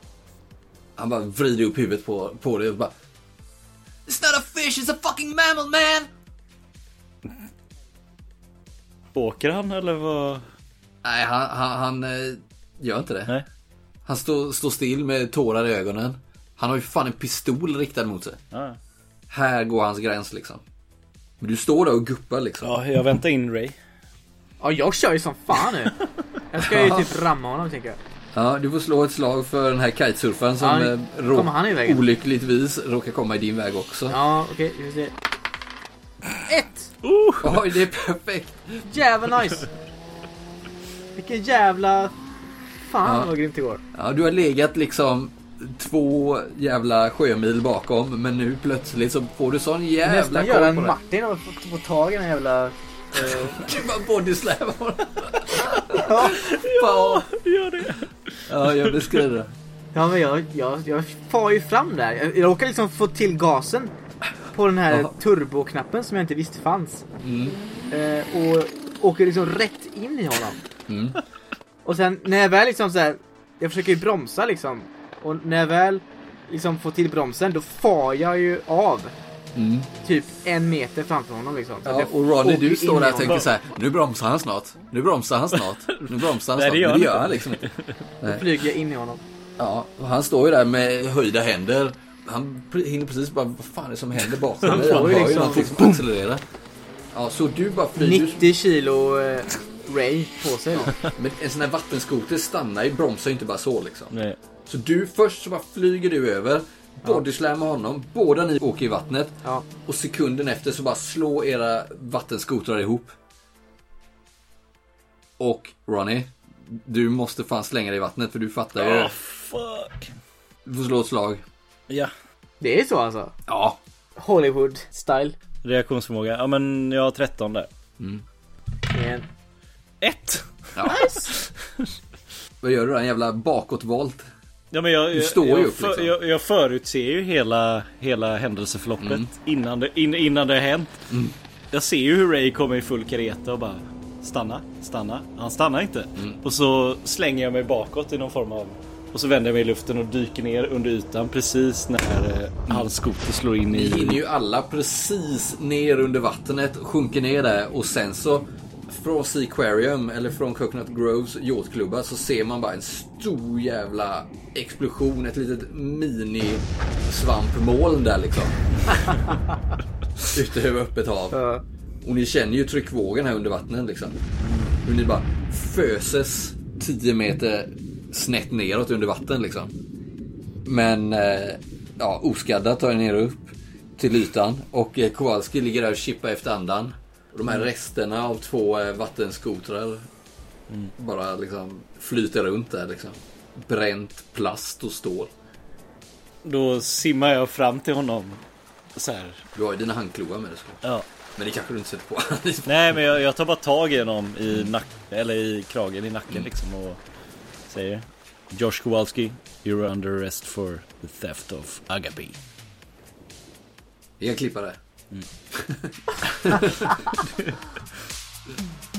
A: Han bara vrider upp huvudet på, på det och bara It's not a fish, it's a fucking mammal man!
C: Åker han eller vad?
A: Nej, han, han, han eh, gör inte det.
C: Nej.
A: Han står, står still med tårar i ögonen. Han har ju fan en pistol riktad mot sig.
C: Ja,
A: Här går hans gräns liksom. Men du står där och guppar liksom.
C: ja jag väntar in Ray.
B: Ja, jag kör ju som fan nu. Jag ska ju [laughs] typ ramma honom tänker jag.
A: Ja, du får slå ett slag för den här kitesurfaren som
B: Ja,
A: eh, rå- olyckligtvis råkar komma i din väg också.
B: Ja, okej, vi får se. Ett!
A: Oj, det är perfekt.
B: Jävla nice! Vilken jävla... Fan
A: Ja.
B: vad grymt det går.
A: Ja, du har legat liksom två jävla sjömil bakom, men nu plötsligt så får du sån jävla
B: Nästan
A: koll
B: göra en
A: på det.
B: Martin och få, tag i den jävla... eh,
A: Du bara bodyslam
B: ja.
A: Fan.
C: Gör det.
A: Ja, jag beskriver det.
B: ja men jag, jag, jag far ju fram där. Jag, jag råkar liksom få till gasen. På den här
A: Ja.
B: turboknappen som jag inte visste fanns.
A: Mm.
B: Eh, och åker liksom rätt in i honom.
A: Mm.
B: Och sen när jag väl liksom så här, jag försöker ju bromsa liksom. Och när jag väl liksom får till bromsen då far jag ju av.
A: Mm.
B: Typ en meter framför honom liksom.
A: Ja, och Ronny, du står där och tänker så här. Nu bromsar han snart. Nu bromsar han snart. Nu bromsar han
C: Nej,
A: snart.
C: det gör
A: Men
C: han
A: det gör han liksom inte.
B: Då flyger jag in i honom.
A: Ja, och han står ju där med höjda händer. Han hinner precis bara, vad fan är det som händer bakom
B: Han
A: mig? Han
B: ju
A: hör ju
B: liksom-
A: någonting som accelererar. Ja, så du bara flyger.
B: 90 kilo eh, Ray på sig. då.
A: Men en sån här vattenskoter stannar ju, bromsar ju inte bara så liksom.
C: Nej.
A: Så du först så bara flyger du över, bodyslammar honom, båda ni åker i vattnet.
B: Ja.
A: Och sekunden efter så bara slår era vattenskotrar ihop. Och Ronny, du måste fan slänga dig i vattnet för du fattar ju.
C: Oh, fuck.
A: Du får slå ett slag.
C: Ja.
B: Det är så alltså?
A: Ja.
B: Hollywood-style.
C: Reaktionsförmåga, ja men jag har 13 där.
A: Mm.
B: En.
C: Ett!
A: Ja. [laughs] Vad gör du då? En jävla bakåtvolt?
C: Ja men jag,
A: Du står ju
C: jag,
A: upp, liksom.
C: jag, jag förutser ju hela, hela händelseförloppet
A: Mm.
C: innan, det, in, innan det har hänt.
A: Mm.
C: Jag ser ju hur Ray kommer i full kareta och bara Stanna, stanna. Han stannar inte.
A: Mm.
C: Och så slänger jag mig bakåt i någon form av Och så vänder jag mig i luften och dyker ner under ytan precis när eh, hans skoter slår in
A: Ni
C: i...
A: hinner ju alla precis ner under vattnet, sjunker ner där och sen så från Seaquarium eller från Coconut Groves yachtklubba så ser man bara en stor jävla explosion, ett litet mini svampmoln där liksom. [laughs] Ute över öppet hav. Och ni känner ju tryckvågen här under vattnet liksom. Hur ni bara föses 10 meter snett neråt under vatten liksom. Men eh, ja, oskadda tar ni er upp till ytan och eh, Kowalski ligger där och chippar efter andan. De här resterna av två eh, vattenskotrar bara liksom flyter runt där liksom. Bränt plast och stål.
C: Då simmar jag fram till honom. Så här.
A: Du har ju dina handklovar med dig såklart.
C: Ja.
A: Men det kanske du inte sätter på. [laughs]
C: Nej men jag, jag tar bara tag i honom i nack, eller i kragen i nacken liksom och säger Josh Kowalski, you're under arrest for the theft of Agape.
A: Vi kan klippa det. Mm. [laughs] [laughs]